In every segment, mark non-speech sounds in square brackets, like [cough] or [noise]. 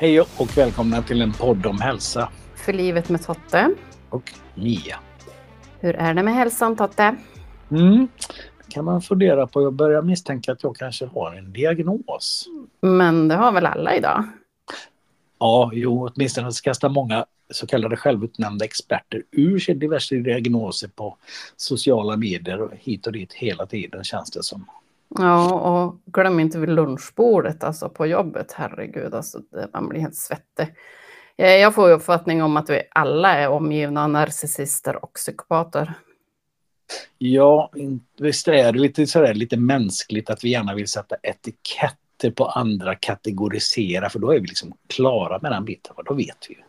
Hej och välkomna till en podd om hälsa. För livet med Totte. Och Mia. Hur är det med hälsan Totte? Mm. kan man fundera på. Jag börjar misstänka att jag kanske har en diagnos. Men det har väl alla idag? Ja, jo, åtminstone kastar många så kallade självutnämnda experter ur sig diverse diagnoser på sociala medier och hit och dit hela tiden känns det som. Ja, och glöm inte vid lunchbordet, alltså på jobbet, herregud, alltså, man blir helt svettig. Eh, jag får uppfattning om att vi alla är omgivna av narcissister och psykopater. Ja, visst är det lite, sådär, lite mänskligt att vi gärna vill sätta etiketter på andra, kategorisera, för då är vi liksom klara med den biten, då vet vi ju.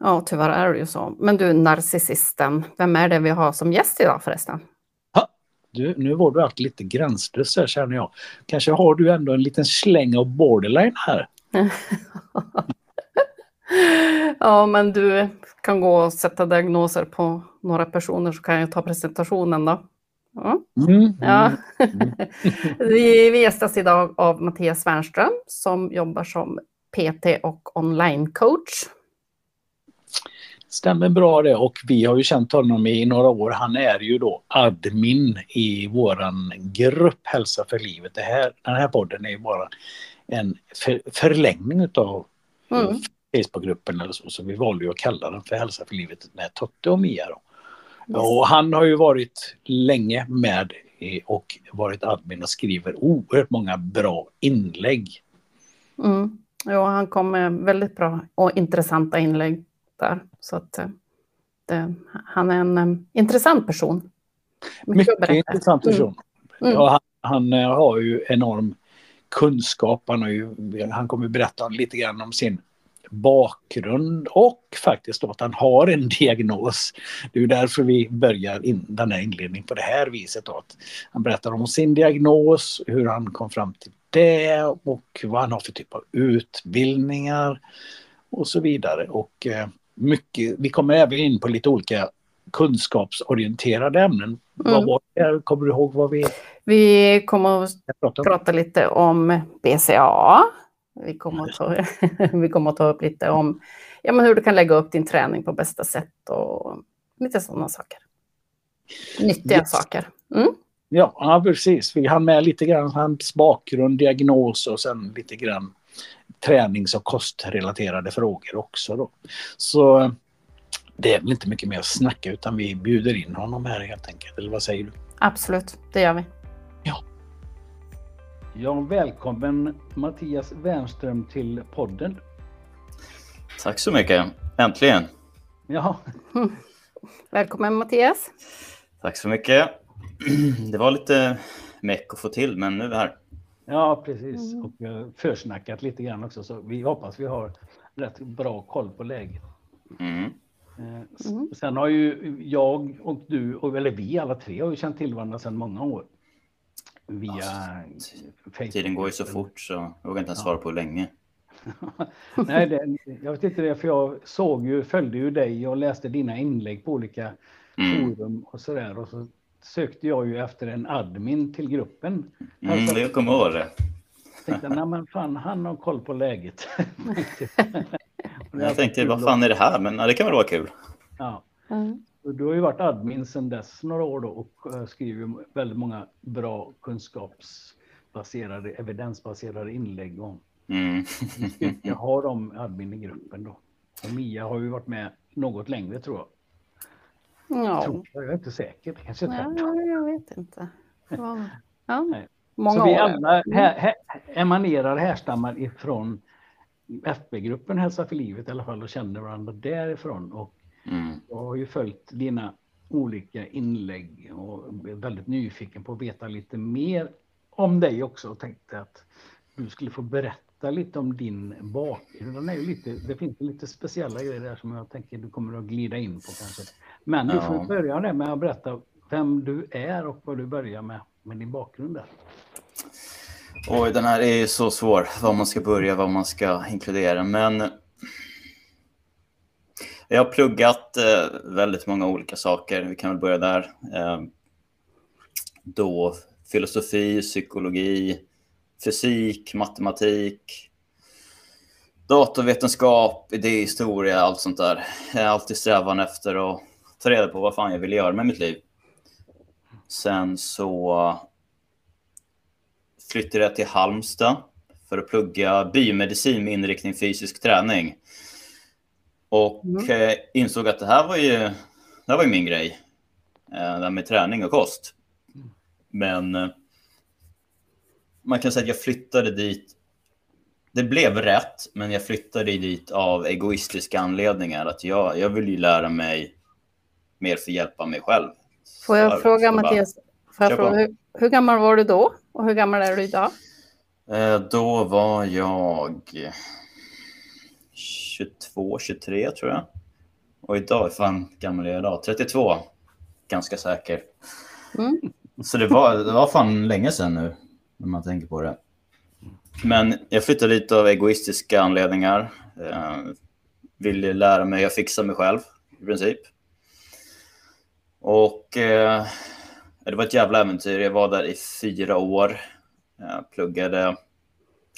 Ja, tyvärr är det ju så. Men du, narcissisten, vem är det vi har som gäst idag förresten? Du, nu var du alltid lite gränslös här känner jag. Kanske har du ändå en liten släng av borderline här? [laughs] ja, men du kan gå och sätta diagnoser på några personer så kan jag ta presentationen då. Ja. Mm, ja. Mm. [laughs] vi, gästas idag av Mattias Wernström som jobbar som PT och online-coach Stämmer bra det och vi har ju känt honom i några år. Han är ju då admin i våran grupp Hälsa för livet. Det här, den här podden är ju bara en för, förlängning av mm. Facebookgruppen eller så. Så vi valde ju att kalla den för Hälsa för livet med Totte och Mia. Då. Yes. Och han har ju varit länge med och varit admin och skriver oerhört många bra inlägg. Mm. Ja, han kom med väldigt bra och intressanta inlägg där. Så att eh, det, han är en um, intressant person. Mycket, Mycket intressant person. Mm. Ja, han, han, eh, har ju enorm kunskap. Han, har ju, han kommer berätta lite grann om sin bakgrund och faktiskt att han har en diagnos. Det är därför vi börjar in, den här inledningen på det här viset. Då, att han berättar om sin diagnos, hur han kom fram till det och vad han har för typ av utbildningar och så vidare. Och mycket, vi kommer även in på lite olika kunskapsorienterade ämnen. Mm. Vad var det? Kommer du ihåg vad vi... Vi kommer att prata, prata lite om BCA. Vi kommer, att ta, [laughs] vi kommer att ta upp lite om ja, men hur du kan lägga upp din träning på bästa sätt och lite sådana saker. Nyttiga yes. saker. Mm. Ja, ja, precis. Vi hann med lite grann hans bakgrund, diagnos och sen lite grann tränings och kostrelaterade frågor också. Då. Så det är väl inte mycket mer att snacka utan vi bjuder in honom här helt enkelt. Eller vad säger du? Absolut, det gör vi. Ja. Ja, välkommen Mattias Wernström till podden. Tack så mycket. Äntligen. Ja. [laughs] Välkommen Mattias. Tack så mycket. [clears throat] Det var lite meck att få till, men nu är vi här. Ja, precis. Mm. Och har försnackat lite grann också, så vi hoppas vi har rätt bra koll på läget. Mm. Eh, mm. Sen har ju jag och du, eller vi alla tre, har ju känt till varandra sedan många år. Via alltså, Facebook. Tiden går ju så fort så jag vågar inte ens svara på hur länge. [laughs] Nej, det, jag vet inte det, för jag såg ju, följde ju dig och läste dina inlägg på olika mm. forum och så där. Och så sökte jag ju efter en admin till gruppen. Mm, alltså, jag kommer ihåg det. Tänkte, nej men fan, han har koll på läget. [laughs] jag tänkte, vad fan är det här? Men ja, det kan väl vara kul. Ja. Mm. Du har ju varit admin sedan dess några år då och eh, skriver väldigt många bra kunskapsbaserade, evidensbaserade inlägg om mm. Jag har de admin i gruppen då. Och Mia har ju varit med något längre tror jag. Ja. Tror jag, jag är inte säker. Kanske ja, jag vet inte. Ja. Ja. Många Så vi alla här, här, emanerar, härstammar ifrån FB-gruppen Hälsa för livet i alla fall och känner varandra därifrån. Och mm. Jag har ju följt dina olika inlägg och är väldigt nyfiken på att veta lite mer om dig också och tänkte att du skulle få berätta lite om din bakgrund. Den är ju lite, det finns lite speciella grejer där som jag tänker du kommer att glida in på kanske. Men du får börja med att berätta vem du är och vad du börjar med, med din bakgrund där. Oj, den här är så svår, var man ska börja, vad man ska inkludera. Men jag har pluggat eh, väldigt många olika saker. Vi kan väl börja där. Eh, då filosofi, psykologi, fysik, matematik. datorvetenskap, idéhistoria, allt sånt där. Jag har alltid strävan efter att ta reda på vad fan jag vill göra med mitt liv. Sen så flyttade jag till Halmstad för att plugga biomedicin med inriktning fysisk träning. Och mm. Eh, insåg att det här var ju, det här var ju min grej. Eh, det här med träning och kost. Men eh, man kan säga att jag flyttade dit. Det blev rätt, men jag flyttade dit av egoistiska anledningar. Att jag, jag vill ju lära mig mer för att hjälpa mig själv. Får jag fråga Mattias, får jag fråga, hur, hur, gammal var du då och hur gammal är du idag? Eh, då var jag 22, 23 tror jag. Och idag, fan gammal är jag idag? 32. Ganska säker. Mm. Så det var, det var fan länge sedan nu, när man tänker på det. Men jag flyttade lite av egoistiska anledningar. Eh, ville lära mig att fixa mig själv, i princip. Och eh, det var ett jävla äventyr. Jag var där i fyra år. Jag pluggade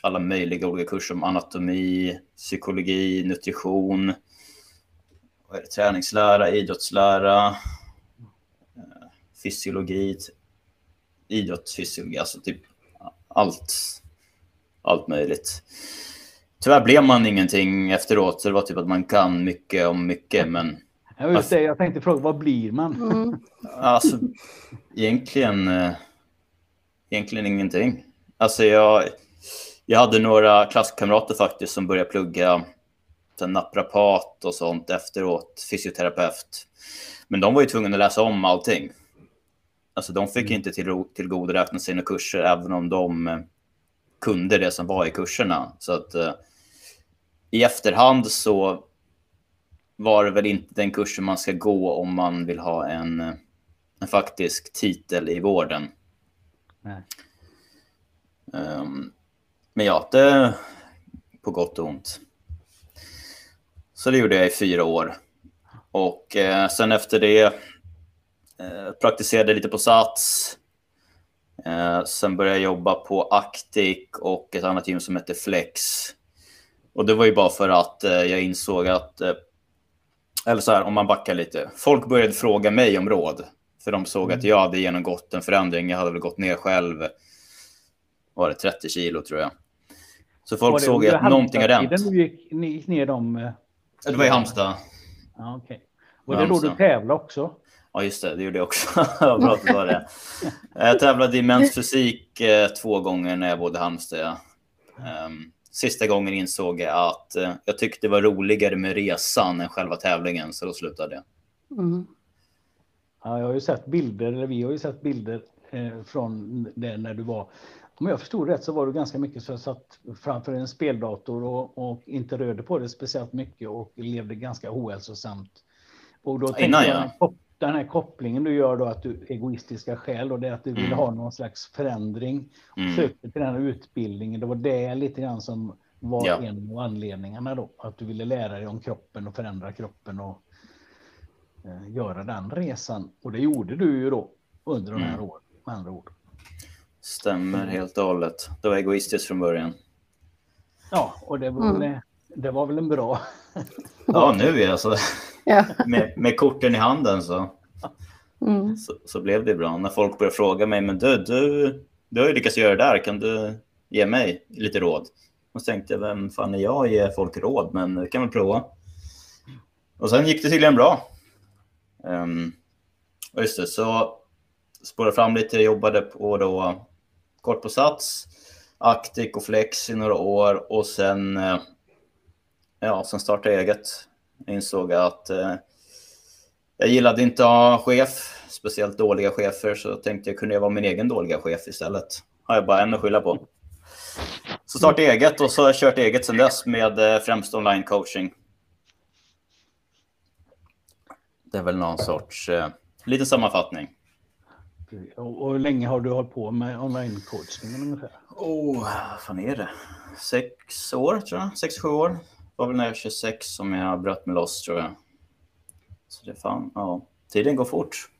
alla möjliga olika kurser om anatomi, psykologi, nutrition, träningslära, idrottslära, eh, fysiologi, idrottsfysiologi, alltså typ allt, allt möjligt. Tyvärr blev man ingenting efteråt, så det var typ att man kan mycket om mycket, men... Ja, just det, jag tänkte fråga, vad blir man? Mm. [laughs] Alltså, egentligen, eh, egentligen ingenting. Alltså jag, jag hade några klasskamrater faktiskt som började plugga naprapat och sånt efteråt, fysioterapeut. Men de var ju tvungna att läsa om allting. Alltså de fick mm. inte till, tillgodoräkna sina kurser även om de eh, kunde det som var i kurserna. Så att eh, i efterhand så var det väl inte den kursen man ska gå om man vill ha en, en faktisk titel i vården. Um, men ja, det på gott och ont. Så det gjorde jag i fyra år. Och eh, sen efter det eh, praktiserade lite på Sats. Eh, sen började jag jobba på Actic och ett annat gym som heter Flex. Och det var ju bara för att eh, jag insåg att, eh, eller så här om man backar lite. Folk började fråga mig om råd. För de såg mm. att jag hade genomgått en förändring. Jag hade väl gått ner själv, var det 30 kilo tror jag. Så folk såg att någonting hade hänt. Du gick, gick ner dem? Eh, det var i Halmstad. Ja, okay. Var det då du tävlade också? Ja, just det. Det gjorde jag också. [laughs] Bra att var det. [laughs] Jag tävlade i mensfysik eh, två gånger när jag bodde i Halmstad. Um, sista gången insåg jag att uh, jag tyckte det var roligare med resan än själva tävlingen, så då slutade jag. Mm. Ja, jag har ju sett bilder, eller vi har ju sett bilder eh, från det när du var om jag förstod rätt så var du ganska mycket så satt framför en speldator och, och, inte rörde på det speciellt mycket och levde ganska ohälsosamt. Och då tänkte Innan, jag, ja. Den här kopplingen du gör då att du egoistiska skäl och det är att du vill mm. ha någon slags förändring. Mm. Sökte till den här utbildningen. Det var det lite grann som var ja. en av anledningarna då. Att du ville lära dig om kroppen och förändra kroppen och eh, göra den resan. Och det gjorde du ju då under de här mm. åren med andra ord. Stämmer helt och hållet. Det var egoistiskt från början. Ja, och det var, mm. väl, det var väl en bra... ja, [laughs] nu alltså. Ja. Med, med korten i handen så, mm. så, så, blev det bra. När folk började fråga mig, men du, du, du har ju lyckats göra det där, kan du ge mig lite råd? Och så tänkte jag, vem fan är jag att ge folk råd, men det kan väl prova. Och sen gick det tydligen bra. Um, och just det, så spårade fram lite, jag jobbade på då kort på Sats, Actic och Flex i några år och sen, eh, ja, sen startade jag eget. Jag insåg att eh, jag gillade inte att ha chef, speciellt dåliga chefer, så tänkte jag kunde jag vara min egen dåliga chef istället. Har jag bara en att skylla på. Så startade jag eget och så har jag kört eget sedan dess med eh, främst online coaching. Det är väl någon sorts eh, liten sammanfattning. Och hur länge har du hållit på med online-coachningen ungefär? Oh, vad fan är det? Sex år tror jag. Sex, sju år. Var väl när jag var 26 som jag bröt mig loss tror jag. Så det fan, ja. Tiden går fort.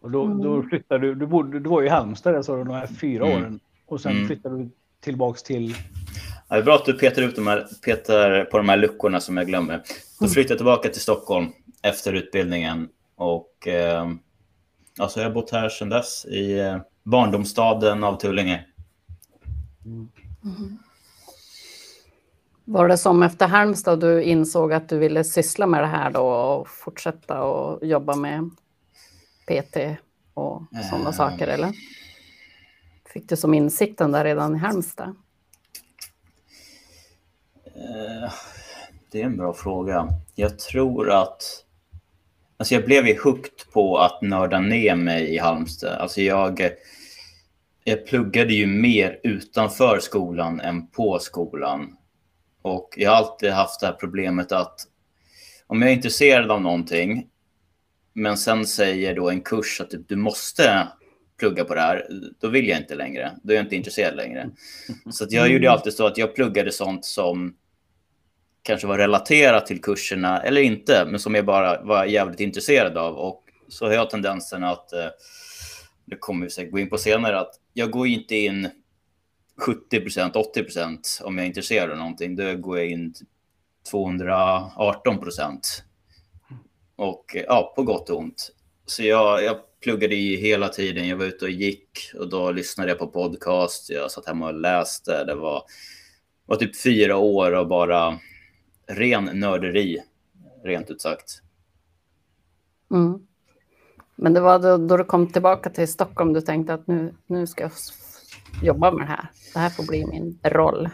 Och då, då mm. flyttade du, du, bodde, du var i Halmstad där sa du, de här fyra mm. åren. Och sen mm. flyttade du tillbaks till? det är bra att du petar, ut de här, petar på de här luckorna som jag glömmer. Då mm. flyttade jag tillbaka till Stockholm efter utbildningen. Och eh, alltså jag har bott här sedan dess i eh, barndomsstaden av Tullinge. Mm. Var det som efter Halmstad du insåg att du ville syssla med det här då och fortsätta och jobba med PT och sådana äh... saker eller? Fick du som insikten där redan i Halmstad? Eh, det är en bra fråga. Jag tror att... Alltså jag blev ju hooked på att nörda ner mig i Halmstad. Alltså jag, jag pluggade ju mer utanför skolan än på skolan. Och jag har alltid haft det här problemet att om jag är intresserad av någonting, men sen säger då en kurs att typ, du måste plugga på det här, då vill jag inte längre. Då är jag inte intresserad längre. Så att jag gjorde alltid så att jag pluggade sånt som kanske var relaterat till kurserna eller inte, men som jag bara var jävligt intresserad av. Och så har jag tendensen att, eh, det kommer vi säkert gå in på senare, att jag går inte in 70 procent, 80 procent om jag är intresserad av någonting. Då går jag in 218 procent. Och eh, ja, på gott och ont. Så jag, jag pluggade i hela tiden. Jag var ute och gick och då lyssnade jag på podcast. Jag satt hemma och läste. Det var, var typ fyra år av bara ren nörderi, rent ut sagt. Mm. Men det var då, då, du kom tillbaka till Stockholm du tänkte att nu, nu ska jag jobba med det här. Det här får bli min roll.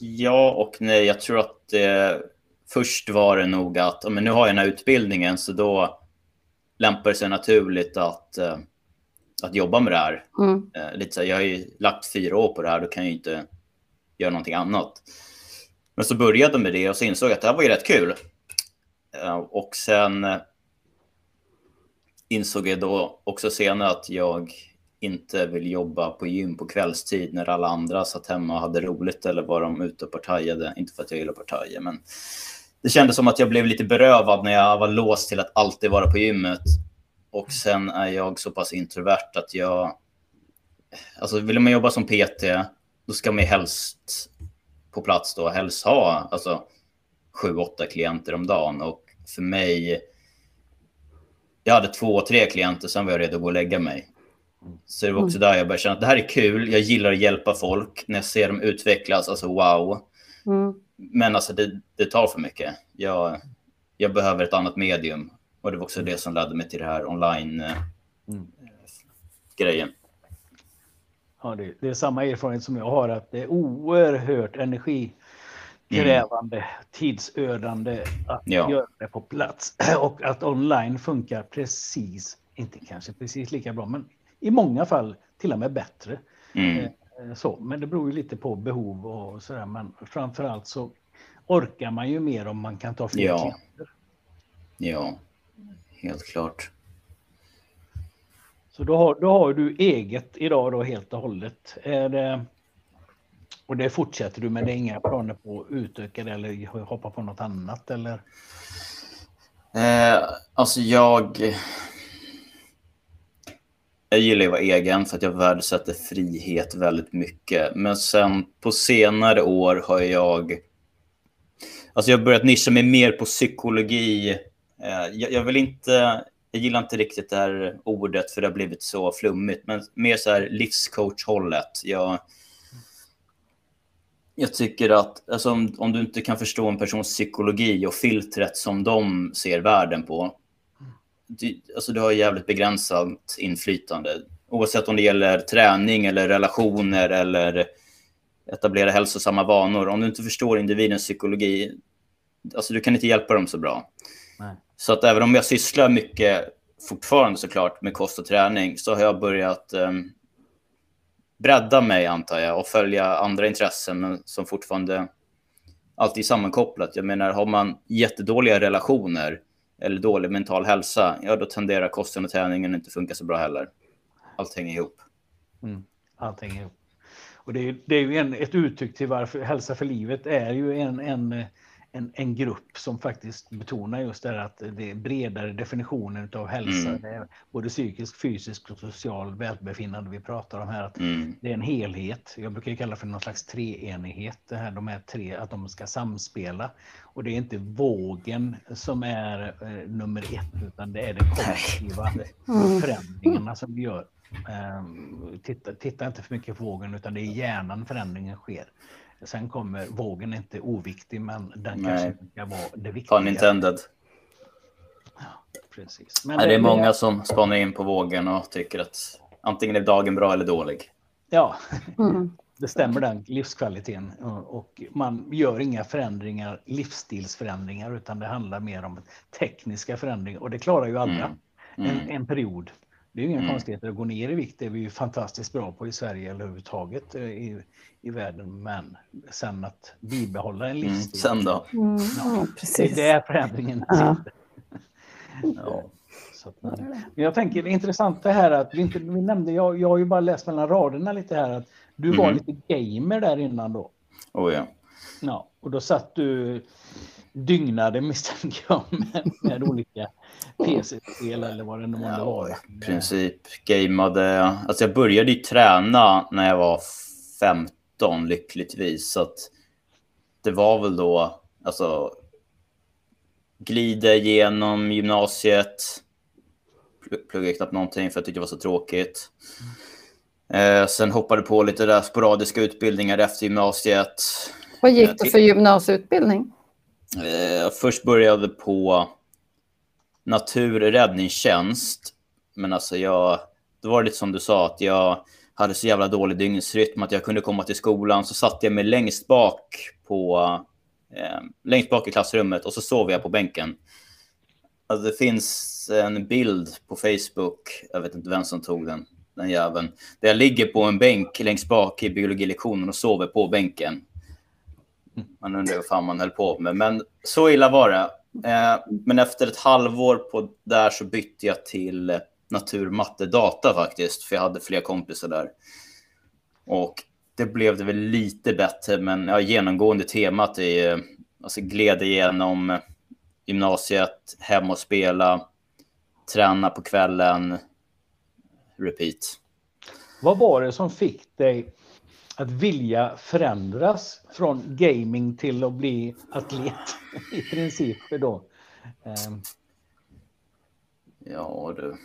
Ja och nej. Jag tror att eh, först var det nog att men nu har jag den här utbildningen så då lämpar det sig naturligt att, eh, att jobba med det här. Mm. Eh, lite så här, jag har ju lagt fyra år på det här, då kan jag ju inte göra någonting annat. Men så började med det och så insåg jag att det här var ju rätt kul. Eh, och sen eh, insåg jag då också senare att jag inte vill jobba på gym på kvällstid när alla andra satt hemma och hade roligt eller var de ute och partajade. Inte för att jag gillar partajer, men det kändes som att jag blev lite berövad när jag var låst till att alltid vara på gymmet. Och sen är jag så pass introvert att jag... Alltså vill man jobba som PT, då ska man helst på plats då helst ha alltså, sju, åtta klienter om dagen. Och för mig, jag hade två, tre klienter, sen var jag redo att gå och lägga mig. Så det var också mm. där jag började känna att det här är kul. Jag gillar att hjälpa folk. När jag ser dem utvecklas, alltså wow. Mm. Men alltså det, det, tar för mycket. Jag, jag behöver ett annat medium. Och det var också det som ledde mig till det här online-grejen. Mm. Ja, det, det, är samma erfarenhet som jag har, att det är oerhört energikrävande, mm. tidsödande att ja. göra det på plats. [clears throat] Och att online funkar precis, inte kanske precis lika bra, men i många fall till och med bättre. Mm. Eh, så, men det beror ju lite på behov och sådär. Men framför allt så orkar man ju mer om man kan ta fler ja. klienter. Ja, helt klart. Så då har, då har du eget idag då helt och hållet. Är det, och det fortsätter du med, det är inga planer på att utöka det eller hoppa på något annat eller? Eh, alltså jag... Jag gillar att vara egen för att jag värdesätter frihet väldigt mycket. Men sen på senare år har jag... Alltså jag har börjat nischa mig mer på psykologi. Eh, jag, jag vill inte jag gillar inte riktigt det här ordet för det har blivit så flummigt, men mer så här livscoach-hållet. Jag, jag tycker att alltså, om, om, du inte kan förstå en persons psykologi och filtret som de ser världen på, du, alltså, du har jävligt begränsat inflytande. Oavsett om det gäller träning eller relationer eller etablera hälsosamma vanor. Om du inte förstår individens psykologi, alltså du kan inte hjälpa dem så bra. Nej. Så att även om jag sysslar mycket fortfarande såklart med kost och träning så har jag börjat um, bredda mig antar jag och följa andra intressen men som fortfarande alltid är sammankopplat. Jag menar har man jättedåliga relationer eller dålig mental hälsa, ja då tenderar kosten och träningen inte funka så bra heller. Allt hänger ihop. Mm, allt hänger ihop. Och det är, det är ju en, ett uttryck till varför hälsa för livet är ju en, en en, en grupp som faktiskt betonar just det här att det är bredare definitionen av hälsa. Mm. Det är både psykisk, fysisk och social välbefinnande vi pratar om här. Att mm. Det är en helhet. Jag brukar kalla det för någon slags treenighet. Det här, de här tre, att de ska samspela. Och det är inte vågen som är eh, nummer ett, utan det är de kollektiva mm. [laughs] förändringarna som vi gör. Um, titta, titta, inte för mycket på vågen, utan det är hjärnan förändringen sker. Sen kommer vågen inte oviktig, men den Nej. kanske ska vara det viktiga. Pun intended. Ja, precis. Men det, det är många som spanar in på vågen och tycker att antingen är dagen bra eller dålig. Ja, mm. det stämmer den livskvaliteten. Och man gör inga förändringar, livsstilsförändringar, utan det handlar mer om tekniska förändringar. Och det klarar ju alla mm. Mm. En, en period. Det är ju inga mm. konstigheter att gå ner i vikt. Det är vi ju fantastiskt bra på i Sverige eller överhuvudtaget eh, i, i världen. Men sen att bibehålla en mm, livsstil. Mm, sen då? Mm, ja, precis. Det är förändringen ja. [laughs] ja. Så, men jag tänker det intressanta här att vi inte, vi nämnde, jag, jag har ju bara läst mellan raderna lite här att du mm. var lite gamer där innan då. Oh ja. Ja, och då satt du dygnade misstänker jag [laughs] med, med olika PC-spel eller vad det nu månde ja. I princip gameade. Alltså jag började ju träna när jag var 15 lyckligtvis. Så att det var väl då, alltså glida igenom gymnasiet. Pluggade knappt någonting för jag tyckte det var så tråkigt. Eh, sen hoppade på lite där sporadiska utbildningar efter gymnasiet. Vad gick det för gymnasieutbildning? Jag först började på naturräddningstjänst. Men alltså jag, det var lite som du sa, att jag hade så jävla dålig dygnsrytm att jag kunde komma till skolan. Så satte jag mig längst bak på eh, längst bak i klassrummet och så sov jag på bänken. Alltså det finns en bild på Facebook, jag vet inte vem som tog den, den jäveln, där jag ligger på en bänk längst bak i biologilektionen och sover på bänken. Man undrar vad fan man höll på med. Men så illa var det. Eh, men efter ett halvår på där så bytte jag till natur, matte, data faktiskt. För jag hade fler kompisar där. Och det blev det väl lite bättre. Men ja, genomgående temat är alltså gled igenom gymnasiet, hem och spela, träna på kvällen, repeat. Vad var det som fick dig att vilja förändras från gaming till att bli atlet [laughs] i princip då? Um. Ja du.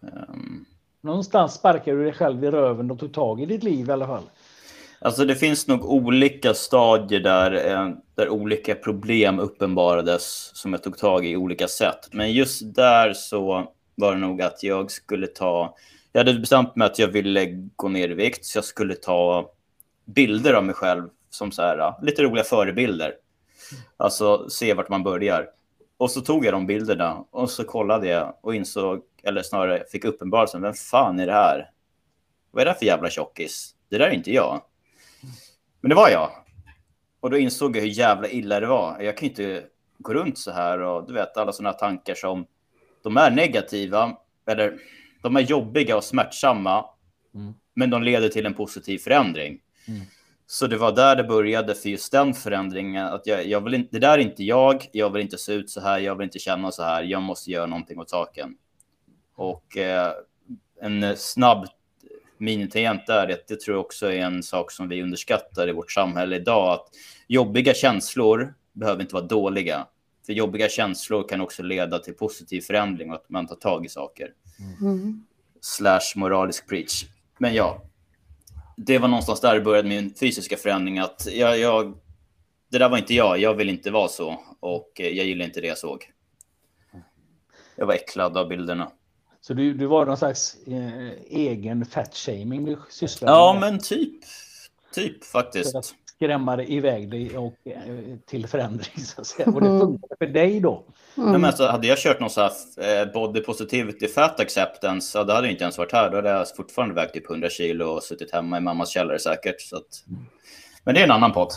Um. Någonstans sparkade du dig själv i röven och tog tag i ditt liv i alla fall. Alltså det finns nog olika stadier där, eh, där olika problem uppenbarades som jag tog tag i olika sätt. Men just där så var det nog att jag skulle ta jag hade bestämt mig att jag ville gå ner i vikt, så jag skulle ta bilder av mig själv som så här, lite roliga förebilder. Alltså se vart man börjar. Och så tog jag de bilderna och så kollade jag och insåg, eller snarare fick uppenbarelsen, vem fan är det här? Vad är det här för jävla tjockis? Det där är inte jag. Men det var jag. Och då insåg jag hur jävla illa det var. Jag kan inte gå runt så här och du vet alla sådana tankar som de är negativa, eller de är jobbiga och smärtsamma, mm. men de leder till en positiv förändring. Mm. Så det var där det började för just den förändringen. Att jag, jag vill inte, det där är inte jag, jag vill inte se ut så här, jag vill inte känna så här, jag måste göra någonting åt saken. Och eh, en snabb minitangent där, det, det tror jag också är en sak som vi underskattar i vårt samhälle idag. Att jobbiga känslor behöver inte vara dåliga. För jobbiga känslor kan också leda till positiv förändring och att man tar tag i saker. Mm. Slash moralisk preach. Men ja, det var någonstans där det började min fysiska förändring. Att jag, jag, det där var inte jag, jag vill inte vara så. Och jag gillar inte det jag såg. Jag var äcklad av bilderna. Så du, du var någon slags eh, egen fat-shaming du sysslade ja, med? Ja, men typ. Typ faktiskt skrämma iväg dig och, eh, till förändring. Så att säga. Och det mm. funkar för dig då. Mm. Nej, men alltså, hade jag kört någon så här eh, body positivity fat acceptance, så då hade jag inte ens varit här. Då hade jag fortfarande vägt typ 100 kilo och suttit hemma i mammas källare säkert. Så att... Men det är en annan podd.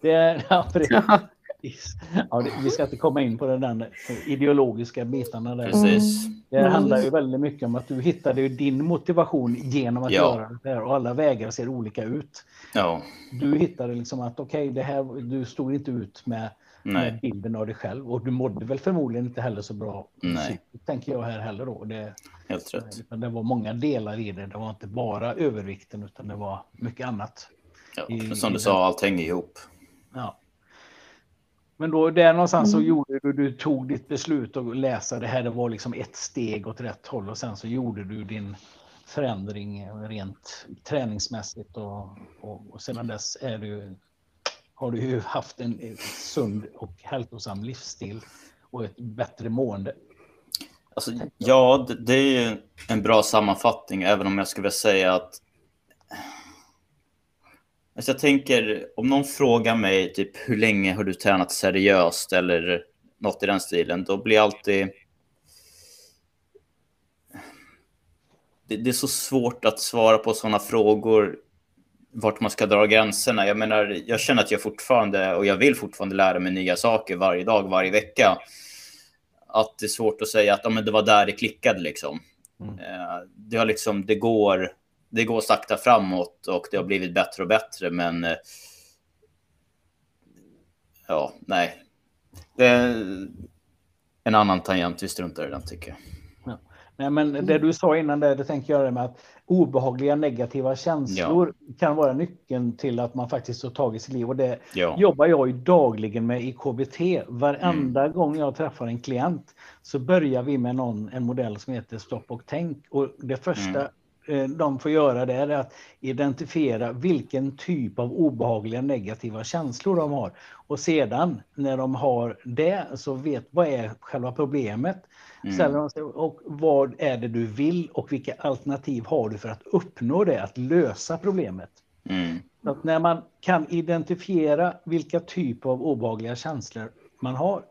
Det är, [laughs] ja, Ja, vi ska inte komma in på den där ideologiska bitarna där. Precis. Det handlar ju väldigt mycket om att du hittade din motivation genom att ja. göra det här och alla vägar ser olika ut. Ja. Du hittade liksom att okej, okay, det här, du stod inte ut med, med, bilden av dig själv och du mådde väl förmodligen inte heller så bra. Nej. tänker jag här heller då. Det, Helt rätt. Det var många delar i det. Det var inte bara övervikten utan det var mycket annat. Ja, i, som du sa, allt hänger ihop. Ja. Men då där någonstans så mm. gjorde du, du tog ditt beslut att läsa det här. Det var liksom ett steg åt rätt håll och sen så gjorde du din förändring rent träningsmässigt och, och, och sedan dess är du, har du ju haft en sund och hälsosam livsstil och ett bättre mående. Alltså, ja, det är ju en bra sammanfattning, även om jag skulle vilja säga att Alltså jag tänker, om någon frågar mig typ hur länge har du tränat seriöst eller något i den stilen, då blir alltid... Det, det är så svårt att svara på sådana frågor, vart man ska dra gränserna. Jag menar, jag känner att jag fortfarande, och jag vill fortfarande lära mig nya saker varje dag, varje vecka. Att det är svårt att säga att ja, men det var där det klickade liksom. Mm. Eh, det, har liksom, det går det går sakta framåt och det har blivit bättre och bättre, men eh, ja, nej. Det är en annan tangent, vi struntar i den tycker jag. Nej, men det du sa innan det, det tänker jag med att obehagliga negativa känslor ja. kan vara nyckeln till att man faktiskt tar tag i sitt liv. Och det ja. jobbar jag ju dagligen med i KBT. Varenda mm. gång jag träffar en klient så börjar vi med någon, en modell som heter Stopp och tänk. Och det första mm. Eh, de får göra det är att identifiera vilken typ av obehagliga negativa känslor de har. Och sedan när de har det så vet vad är själva problemet. Mm. och vad är det du vill och vilka alternativ har du för att uppnå det, att lösa problemet. Mm. Att när man kan identifiera vilka typer av obehagliga känslor man har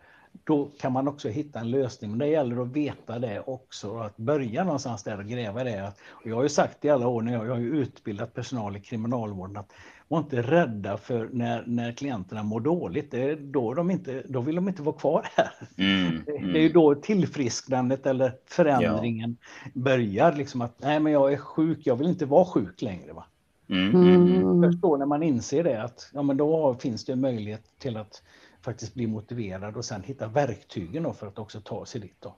då kan man också hitta en lösning. Men det gäller att veta det också att börja någonstans där och gräva det. Och jag har ju sagt i alla år när jag, jag har utbildat personal i kriminalvården att var inte rädda för när, när klienterna mår dåligt. Det är då, de inte, då vill de inte vara kvar här. Mm, mm. Det är ju då tillfrisknandet eller förändringen ja. börjar. Liksom att nej, men jag är sjuk, jag vill inte vara sjuk längre. Va? Mm, mm, mm. Först då när man inser det att ja, men då finns det möjlighet till att faktiskt bli motiverad och sen hitta verktygen för att också ta sig dit. Då.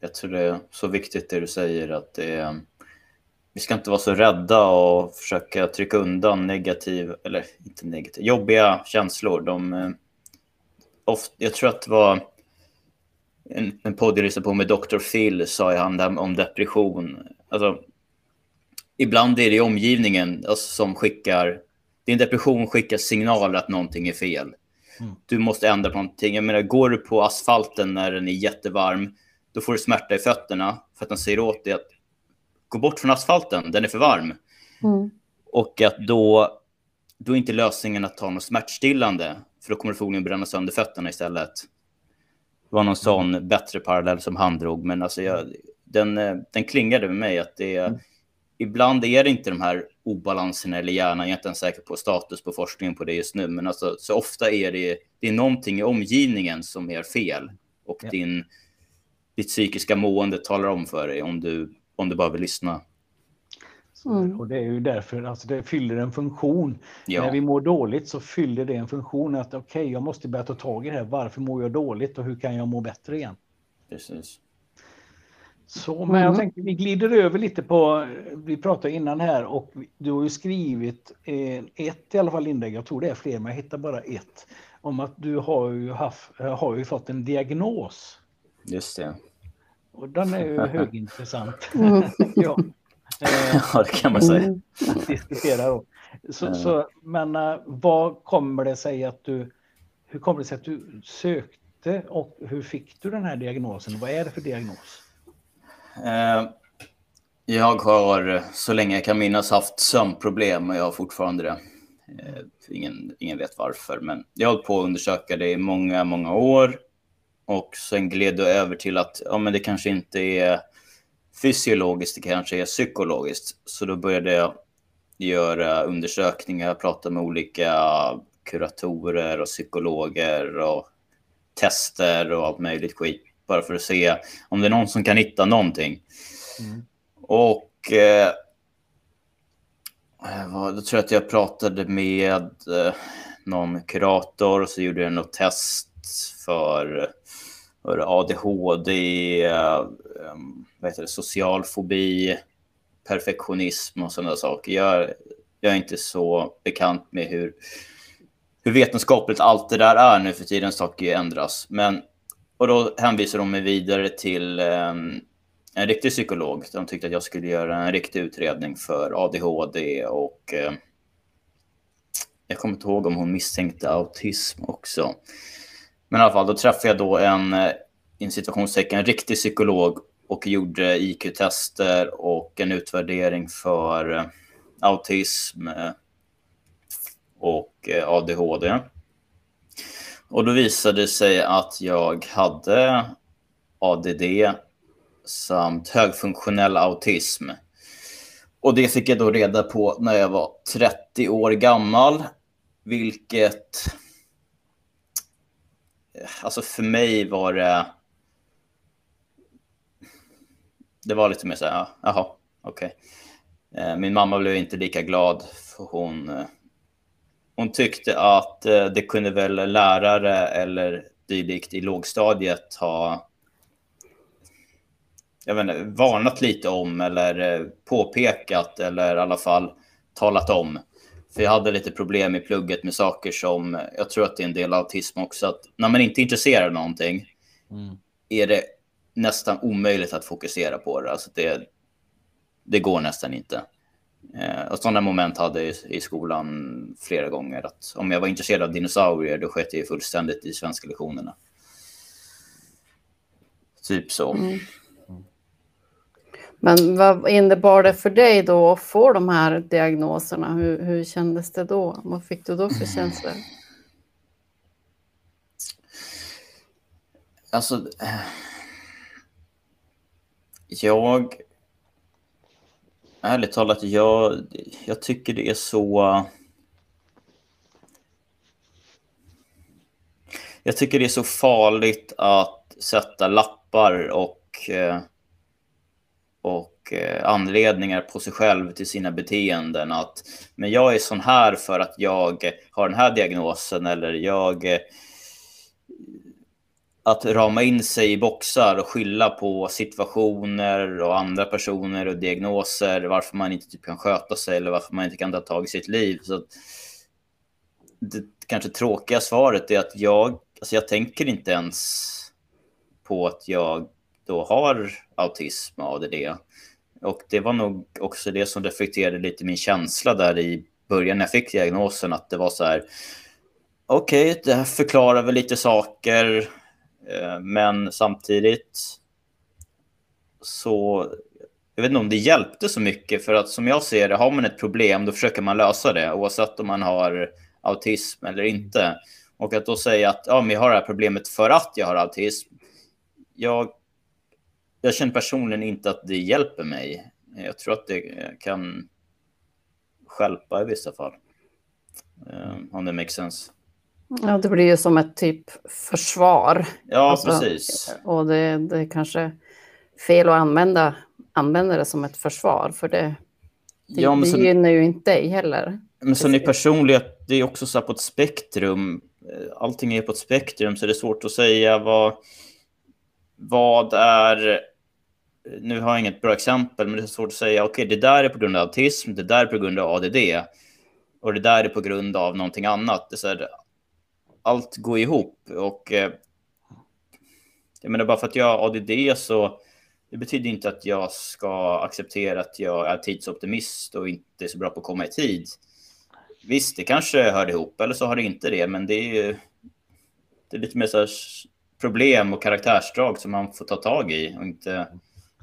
Jag tror det är så viktigt det du säger att det är, vi ska inte vara så rädda och försöka trycka undan negativ, eller inte negativ, jobbiga känslor. De, eh, ofta, jag tror att det var en, en podd jag lyssnade på med Dr. Phil sa han om depression. Alltså, ibland är det omgivningen alltså, som skickar, din depression skickar signaler att någonting är fel. Mm. Du måste ändra på någonting. Jag menar, går du på asfalten när den är jättevarm, då får du smärta i fötterna för att den säger åt dig att gå bort från asfalten, den är för varm. Mm. Och att då, då är inte lösningen att ta något smärtstillande, för då kommer du förmodligen bränna sönder fötterna istället. Det var någon sån bättre parallell som han drog, men alltså jag, den, den klingade med mig att det mm ibland är det inte de här obalanserna eller hjärnan. Jag är inte ens säker på status på forskningen på det just nu, men alltså, så ofta är det, det är någonting i omgivningen som är fel och ja. din, ditt psykiska mående talar om för dig om du, om du bara vill lyssna. Mm. Och det är ju därför alltså det fyller en funktion. Ja. När vi mår dåligt så fyller det en funktion att okej, okay, jag måste börja ta tag i det här. Varför mår jag dåligt och hur kan jag må bättre igen? Precis. Så, men jag mm. tänkte vi glider över lite på, vi pratade innan här och du har ju skrivit eh, ett i alla fall inlägg, jag tror det är fler men jag hittar bara ett, om att du har ju, haft, har ju fått en diagnos. Just det. Och den är ju [laughs] högintressant. [laughs] Mm. [laughs] ja. ja, det kan man säga. Mm. Diskutera då. Så, så, men vad kommer det sig att du, hur kommer det sig att du sökte och hur fick du den här diagnosen? Vad är det för diagnos? Eh, jag har så länge jag kan minnas haft sömnproblem och jag har fortfarande det. Eh, ingen, ingen vet varför, men jag har hållit på att undersöka det i många, många år. Och sen gled det över till att ja, men det kanske inte är fysiologiskt, det kanske är psykologiskt. Så då började jag göra undersökningar, prata med olika kuratorer och psykologer och tester och allt möjligt skit. Bara för att se om det är någon som kan hitta någonting. Mm. Och eh, då tror jag att jag pratade med eh, någon kurator och så gjorde jag något test för, för ADHD, eh, vad heter det, social fobi, perfektionism och sådana saker. Jag, jag är inte så bekant med hur, hur vetenskapligt allt det där är nu för tiden. Saker ändras. Men, och då hänvisade de mig vidare till um, en riktig psykolog. De tyckte att jag skulle göra en riktig utredning för ADHD och uh, jag kommer inte ihåg om hon misstänkte autism också. Men i alla fall, då träffade jag då en, eh, situationstecken, en riktig psykolog och gjorde IQ-tester och en utvärdering för eh, autism eh, och eh, ADHD. Och då visade det sig att jag hade ADD samt högfunktionell autism. Och det fick jag då reda på när jag var 30 år gammal, vilket... Eh, alltså för mig var det... Det var lite mer så här, jaha, okej. Okay. Min mamma blev inte lika glad för hon... Eh, Eh, hon tyckte att eh, det kunde väl lärare eller dylikt i lågstadiet ha jag vet inte, varnat lite om eller eh, påpekat eller i alla fall talat om. För jag hade lite problem i plugget med saker som, jag tror att det är en del autism också, att när man inte är intresserad av någonting mm. är det nästan omöjligt att fokusera på det. Alltså det, det går nästan inte. Eh, och sådana moment hade jag i skolan flera gånger. Att om jag var intresserad av dinosaurier, då sket jag fullständigt i svenska lektionerna. Typ så. Mm. Men vad innebar det för dig då att få de här diagnoserna? Hur, hur kändes det då? Vad fick du då för känslor? Alltså, jag... Ärligt talat, jag, jag tycker det är så... Jag tycker det är så farligt att sätta lappar och eh, och eh, anledningar på sig själv till sina beteenden. Att men jag är sån här för att jag har den här diagnosen eller jag... Eh, att rama in sig i boxar och skylla på situationer och andra personer och diagnoser, varför man inte typ kan sköta sig eller varför man inte kan ta tag i sitt liv. Så det kanske tråkiga svaret är att jag, alltså jag tänker inte ens på att jag då har autism och ADD. Och det var nog också det som reflekterade lite min känsla där i början när jag fick diagnosen, att det var så här, okej, okay, det här förklarar väl lite saker, Eh, men samtidigt så, jag vet inte om det hjälpte så mycket, för att som jag ser det, har man ett problem, då försöker man lösa det, oavsett om man har autism eller inte. Och att då säga att ja, men jag har det här problemet för att jag har autism. Jag jag känner personligen inte att det hjälper mig. Jag tror att det kan skälpa i vissa fall. Um, om det makes sense. Ja, det blir ju som ett typ försvar. Ja, alltså, precis. Och det, det är kanske fel att använda, använda det som ett försvar, för det, det, ja, det gynnar ju inte dig heller. Men sen i personlighet, det är också så här på ett spektrum. Allting är på ett spektrum, så det är svårt att säga vad, vad är nu har jag inget bra exempel, men det är svårt att säga, okej, okay, det där är på grund av autism, det där är på grund av ADD och det där är på grund av någonting annat. Det är så allt går ihop och eh, jag menar bara för att jag har ADD så det betyder inte att jag ska acceptera att jag är tidsoptimist och inte är så bra på att komma i tid. Visst, det kanske hör ihop, eller så har det inte det, men det är ju det är lite mer så problem och karaktärsdrag som man får ta tag i och inte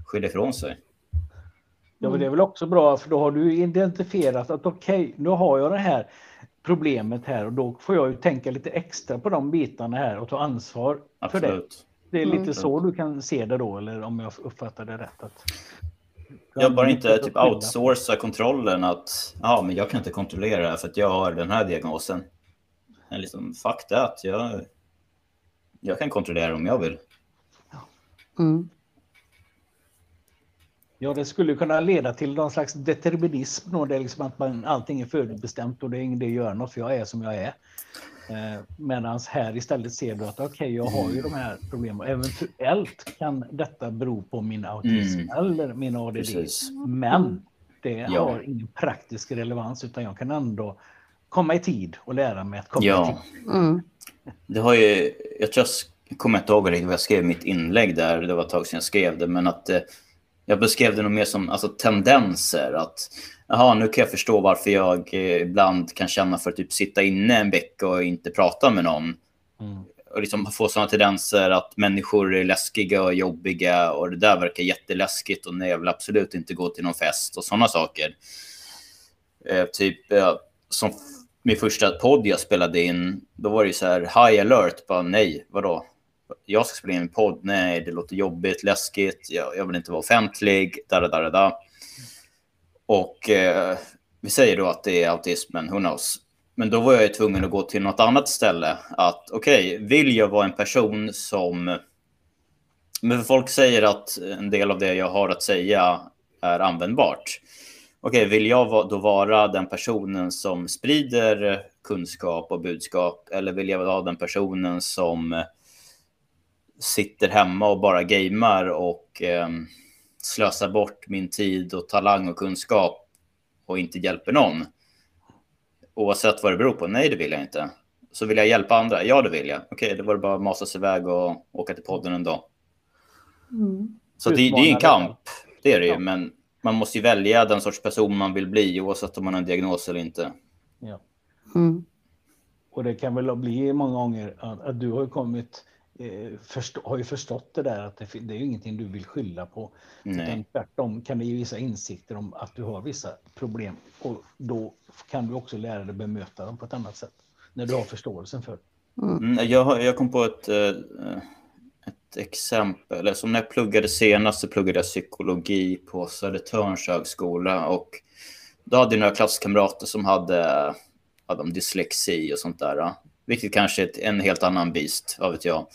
skylla ifrån sig. Ja, men det är väl också bra, för då har du identifierat att okej, okay, nu har jag det här problemet här och då får jag ju tänka lite extra på de bitarna här och ta ansvar Absolut. för det. Det är lite mm. så du kan se det då, eller om jag uppfattar det rätt. Att jag bara inte typ outsourca kontrollen att ja, men jag kan inte kontrollera det här för att jag har den här diagnosen. liksom, fuck that. Jag, jag kan kontrollera om jag vill. Mm. Ja, det skulle kunna leda till någon slags determinism. Då, det är liksom att man, allting är förutbestämt och det är ingen idé att göra något för jag är som jag är. Eh, Medan här istället ser du att okej, okay, jag har ju de här problemen. Eventuellt kan detta bero på min autism mm. eller min ADD. Precis. Men det ja. har ingen praktisk relevans utan jag kan ändå komma i tid och lära mig att komma ja. i tid. Mm. Det har ju, jag tror jag kommer inte ihåg riktigt vad jag skrev i mitt inlägg där, det var ett tag sedan jag skrev det, men att eh, jag beskrev det nog mer som alltså, tendenser. Att jaha, nu kan jag förstå varför jag eh, ibland kan känna för att typ sitta inne en vecka och inte prata med någon. Mm. Och liksom få sådana tendenser att människor är läskiga och jobbiga och det där verkar jätteläskigt och nej, jag vill absolut inte gå till någon fest och sådana saker. Eh, typ eh, som min första podd jag spelade in, då var det så här high alert, bara nej, vadå? Jag ska spela in en podd, nej, det låter jobbigt, läskigt, jag, jag vill inte vara offentlig, da, da, da. Och eh, vi säger då att det är autismen, who knows. Men då var jag tvungen att gå till något annat ställe. Att okej, okay, vill jag vara en person som... Men folk säger att en del av det jag har att säga är användbart. Okej, okay, vill jag då vara den personen som sprider kunskap och budskap? Eller vill jag vara den personen som sitter hemma och bara gamer och eh, slösar bort min tid och talang och kunskap och inte hjälper någon. Oavsett vad det beror på. Nej, det vill jag inte. Så vill jag hjälpa andra? Ja, det vill jag. Okej, då var det bara att masa sig iväg och åka till podden en dag. Mm. Så det, det, är en kamp, det är det ju. Ja. Men man måste ju välja den sorts person man vill bli oavsett om man har en diagnos eller inte. Ja. Mm. Och det kan väl bli många gånger att, att du har kommit förstå, har ju förstått det där att det, det är ju ingenting du vill skylla på. Nej. Utan tvärtom kan det ge vissa insikter om att du har vissa problem och då kan du också lära dig bemöta dem på ett annat sätt. När du har förståelsen för mm. mm. jag, jag kom på ett, eh, ett exempel. Som när jag pluggade senast så pluggade jag psykologi på Södertörns högskola och då hade jag några klasskamrater som hade, hade dyslexi och sånt där. Vilket kanske är en helt annan beast, vad vet jag.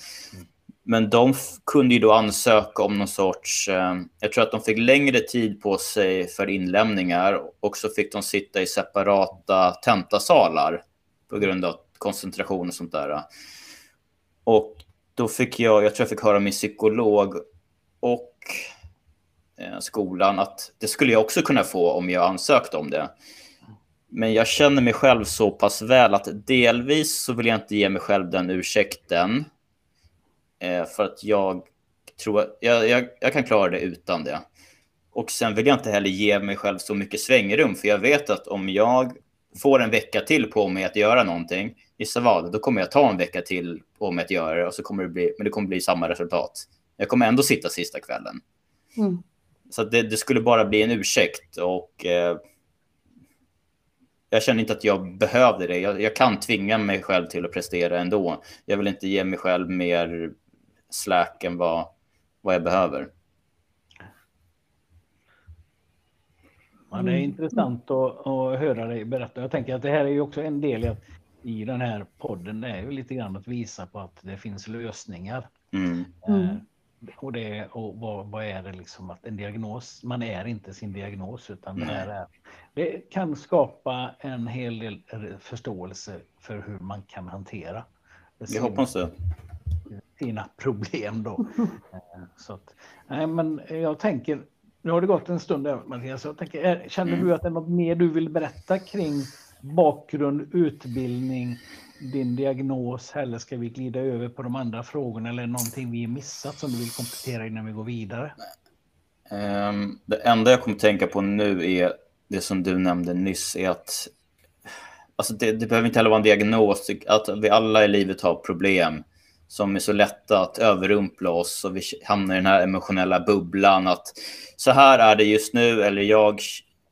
Men de kunde ju då ansöka om någon sorts... Eh, jag tror att de fick längre tid på sig för inlämningar och så fick de sitta i separata tentasalar på grund av koncentration och sånt där. Och då fick jag, jag tror jag fick höra min psykolog och eh, skolan att det skulle jag också kunna få om jag ansökte om det. Men jag känner mig själv så pass väl att delvis så vill jag inte ge mig själv den ursäkten. Eh, för att jag tror jag, jag, jag kan klara det utan det. Och sen vill jag inte heller ge mig själv så mycket svängrum, för jag vet att om jag får en vecka till på mig att göra någonting, gissa vad, då kommer jag ta en vecka till på mig att göra det och så kommer det bli, men det kommer bli samma resultat. Jag kommer ändå sitta sista kvällen. Mm. Så det, det, skulle bara bli en ursäkt och eh, jag känner inte att jag behövde det. Jag, jag, kan tvinga mig själv till att prestera ändå. Jag vill inte ge mig själv mer slack än vad, vad jag behöver. Ja, det är intressant att, att höra dig berätta. Jag tänker att det här är ju också en del i den här podden. Det är ju lite grann att visa på att det finns lösningar. Mm. Mm. Och, det, och vad, vad, är det liksom att en diagnos, man är inte sin diagnos utan det här är, det kan skapa en hel del förståelse för hur man kan hantera Jag hoppas det. sina problem då. Eh, så att, nej, men jag tänker, nu har det gått en stund där Mattias, jag tänker, känner mm. du att det är något mer du vill berätta kring bakgrund, utbildning, din diagnos eller ska vi glida över på de andra frågorna eller någonting vi missat som du vill komplettera innan vi går vidare? Um, det enda jag kommer tänka på nu är det som du nämnde nyss är att alltså det, det behöver inte heller vara en diagnos, att vi alla i livet har problem som är så lätta att överrumpla oss och vi hamnar i den här emotionella bubblan att så här är det just nu eller jag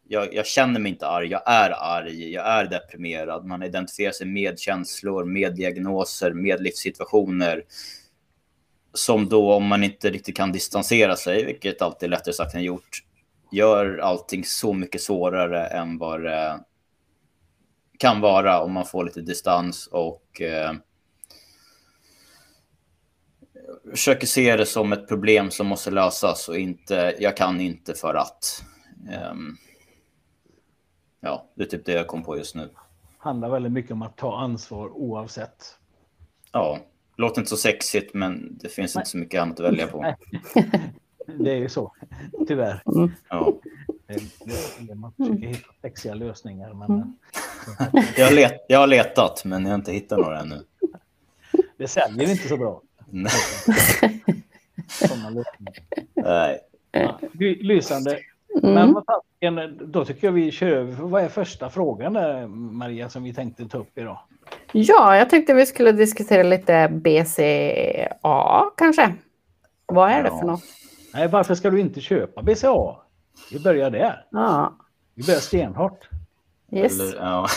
jag, jag, känner mig inte arg, jag är arg, jag är deprimerad. Man identifierar sig med känslor, med diagnoser, med livssituationer. Som då, om man inte riktigt kan distansera sig, vilket alltid är lättare sagt än gjort, gör allting så mycket svårare än vad det kan vara om man får lite distans och eh, försöker se det som ett problem som måste lösas och inte, jag kan inte för att. Um, ja, det är typ det jag kom på just nu. Handlar väldigt mycket om att ta ansvar oavsett. Ja, låter inte så sexigt men det finns Nej. inte så mycket annat att välja på. det är ju så, tyvärr. Mm. Ja. Man försöker hitta sexiga lösningar. Men... Mm. jag, har let, jag har letat men jag har inte hittat några ännu. Det säljer inte så bra. Nej. Ja, lysande. Mm. Men vad fan, då tycker jag vi kör över. Vad är första frågan där, Maria, som vi tänkte ta upp idag? Ja, jag tänkte vi skulle diskutera lite BCA kanske. Vad är ja. det för något? Nej, varför ska du inte köpa BCA? Vi börjar där. Ja. Vi börjar stenhårt. Yes. Eller, ja,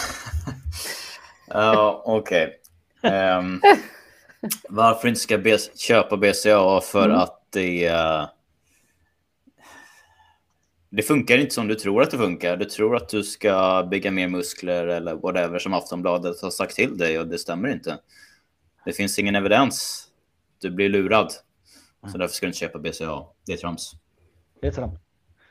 [laughs] ja okej. Okay. Um, ehm, [laughs] varför inte ska be, köpa BCA för mm. att det... Uh, det funkar inte som du tror att det funkar. Du tror att du ska bygga mer muskler eller whatever som Aftonbladet har sagt till dig och det stämmer inte. Det finns ingen evidens. Du blir lurad. Så mm. därför ska du inte köpa BCA. Det är trams. Det är trams.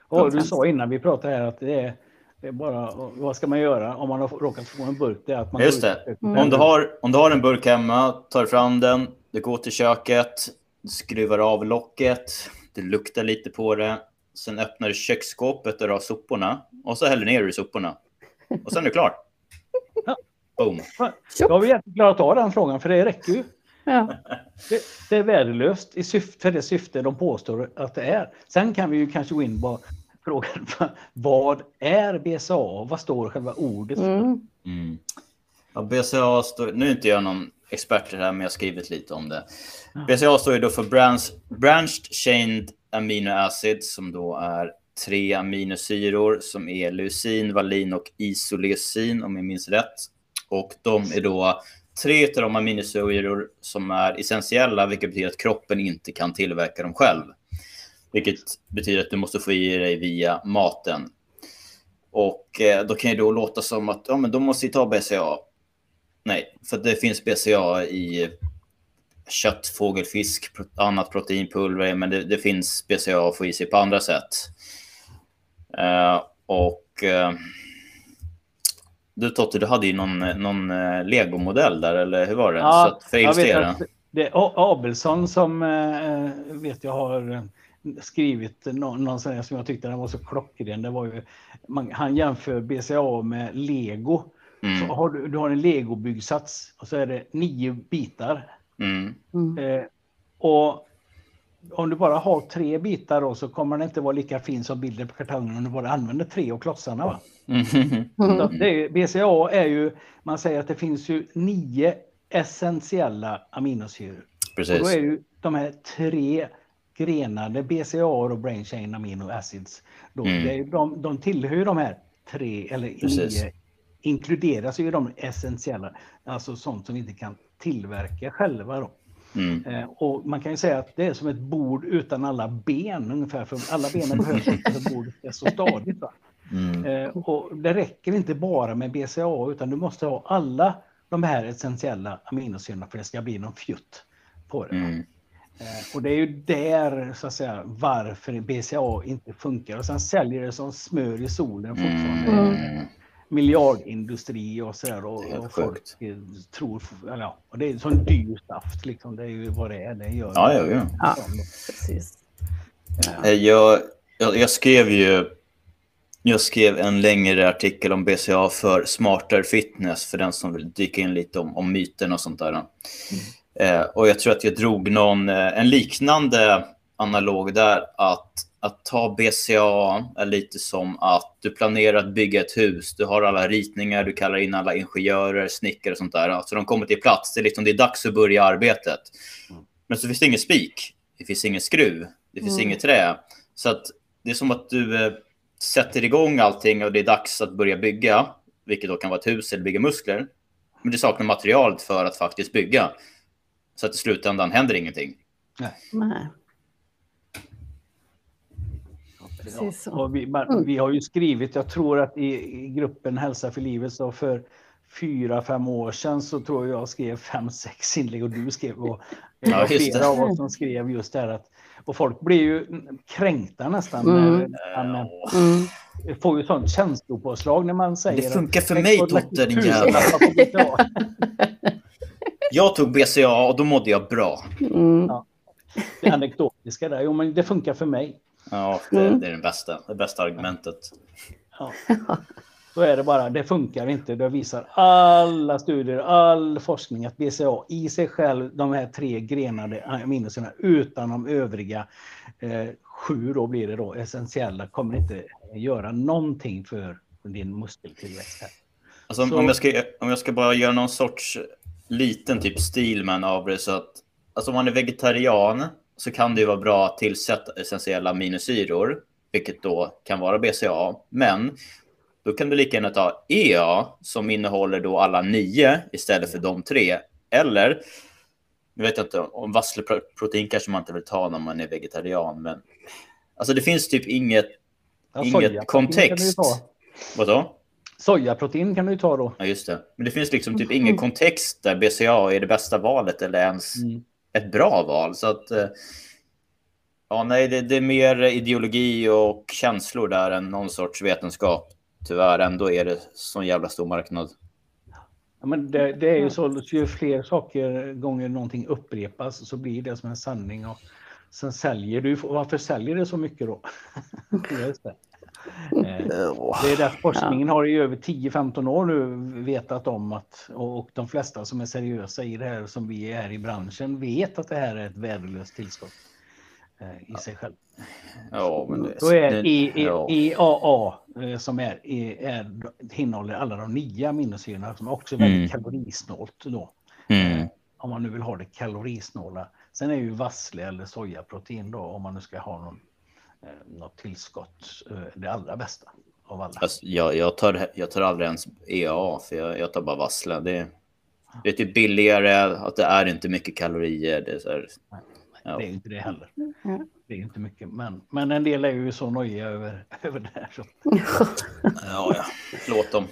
Och du sa innan vi pratade här att det är, det är, bara, vad ska man göra om man har råkat få en burk? Det är att man Just det. Mm. Om, du har, om du har en burk hemma, tar fram den, du går till köket, skruvar av locket, det luktar lite på det. Sen öppnar du köksskåpet och har soporna och så häller ner du soporna. Och sen är du klar. Ja. Boom. Då har vi egentligen klarat av den frågan, för det räcker ju. Ja. Det, det, är värdelöst i syfte, för det syfte de påstår att det är. Sen kan vi ju kanske gå in på frågan [laughs] vad är BCA? Vad står själva ordet för? Mm. Mm. Ja, BCA står, nu är inte jag någon expert i det här, men jag har skrivit lite om det. BCA står ju då för branch, Branched Chained Aminoacid som då är tre aminosyror som är leucin, valin och isoleucin, om jag minns rätt. Och de är då tre av de aminosyror som är essentiella, vilket betyder att kroppen inte kan tillverka dem själv. Vilket betyder att du måste få i dig via maten. Och eh, då kan det då låta som att ja, men då måste vi ta BCA. Nej, för det finns BCA i kött, fågel, fisk, annat proteinpulver, men det, det finns BCA att få i sig på andra sätt. Uh, och uh, du Totte, du hade ju någon, någon uh, legomodell där, eller hur var det? Ja, för jag vet att det är Abelsson som vet jag har skrivit någon, någon sån som jag tyckte den var så klockren. Det var ju, man, han jämför BCA med lego. Mm. Så har du, du har en legobyggsats och så är det nio bitar. Mm. mm. Eh, och om du bara har tre bitar då, så kommer den inte vara lika fin som bilden på kartongen om du bara använder tre av klossarna. Va? Mm. det är, BCA är ju, man säger att det finns ju nio essentiella aminosyror. Precis. Och då är ju de här tre grenade BCA och brain chain amino acids. Då, mm. de, de tillhör de här tre eller Precis. nio inkluderas ju de essentiella, alltså sånt som vi inte kan tillverka själva. Då. Mm. Eh, och man kan ju säga att det är som ett bord utan alla ben ungefär, för alla benen [laughs] behövs inte för bordet är så stadigt. Mm. Eh, och det räcker inte bara med BCA utan du måste ha alla de här essentiella aminosyrorna för det ska bli någon fjutt på det. Mm. Eh, och det är ju där, så att säga, varför BCA inte funkar. Och sen säljer det som smör i solen fortfarande. Miljardindustri och så där. Och, och folk tror, eller ja, och det är sån dyr saft liksom. Det är ju vad det är. Det gör ja, ja, ja. ja precis. Ja. Eh, jag, jag, jag skrev ju jag skrev en längre artikel om BCA för Smarter Fitness för den som vill dyka in lite om, om myten och sånt där. Mm. Eh, och jag tror att jag drog någon, eh, en liknande analog där att att ta BCA är lite som att du planerar att bygga ett hus. Du har alla ritningar, du kallar in alla ingenjörer, snickare och sånt där. Alltså de kommer till plats. Det är, liksom, det är dags att börja arbetet. Mm. Men så finns det ingen spik. Det finns ingen skruv. Det finns mm. inget trä. Så att det är som att du eh, sätter igång allting och det är dags att börja bygga. Vilket då kan vara ett hus eller bygga muskler. Men du saknar material för att faktiskt bygga. Så att i slutändan händer ingenting. Nej. Nej. Ja, och vi, mm. vi, har ju skrivit, jag tror att i, i gruppen Hälsa för livet, så för fyra, fem år sedan så tror jag jag skrev fem, sex inlägg och du skrev och [laughs] ja, flera av oss som skrev just det här att och folk blir ju kränkta nästan. Mm. När man, mm. får ju sånt känslopåslag när man säger... Det funkar för mig Totte din jävel. [laughs] jag tog BCA och då mådde jag bra. Mm. Ja. Det anekdotiska där, jo men det funkar för mig. Ja, det, det är det bästa, det bästa argumentet. Ja. [laughs] Då är det bara, det funkar inte. Det visar alla studier, all forskning att BCA i sig själv, de här tre grenade aminosyrorna utan de övriga eh, sju då blir det då essentiella, kommer inte göra någonting för din muskeltillväxt. Här. Alltså, så... om, jag ska, om jag ska bara göra någon sorts liten typ Steelman av det så att alltså om man är vegetarian så kan det ju vara bra att tillsätta essentiella aminosyror, vilket då kan vara BCA. Men då kan du lika gärna ta EA som innehåller då alla nio istället för de tre. Eller, nu vet jag inte, om vassleprotein kanske man inte vill ta när man är vegetarian, men alltså det finns typ inget, ja, inget kontext. Vadå? Sojaprotein kan du ju ta då. Ja, just det. Men det finns liksom typ ingen kontext där BCA är det bästa valet eller ens mm ett bra val. Så att, eh, ja, nej, det, det, är mer ideologi och känslor där än någon sorts vetenskap tyvärr ändå är det sån jävla stor marknad. Ja, men det, det, är ju så, ju fler saker gånger någonting upprepas så blir det som en sanning. Och sen säljer du, varför säljer det så mycket då? [laughs] Det. Eh, det är därför forskningen har i över 10-15 år nu vetat om att, och de flesta som är seriösa i det här som vi är i branschen vet att det här är ett värdelöst tillskott. Eh, i sig själv. Ja, men det, Då är det, e, e, ja. EAA eh, som är, är, innehåller alla de nio aminosyrorna som också är väldigt mm. kalorisnålt då. Mm. Om man nu vill ha det kalorisnåla. Sen är ju vassle eller sojaprotein då om man nu ska ha någon, något tillskott det allra bästa av alla. Alltså, jag, jag, tar, jag tar aldrig ens EAA för jag, jag tar bara vassle. Det, det är typ billigare, att det är inte mycket kalorier. Det är så här, Ja. Det är inte det heller. Det är inte mycket, men, men en del är ju så nojiga över, [laughs] över det här. Så. ja, ja, låt dem.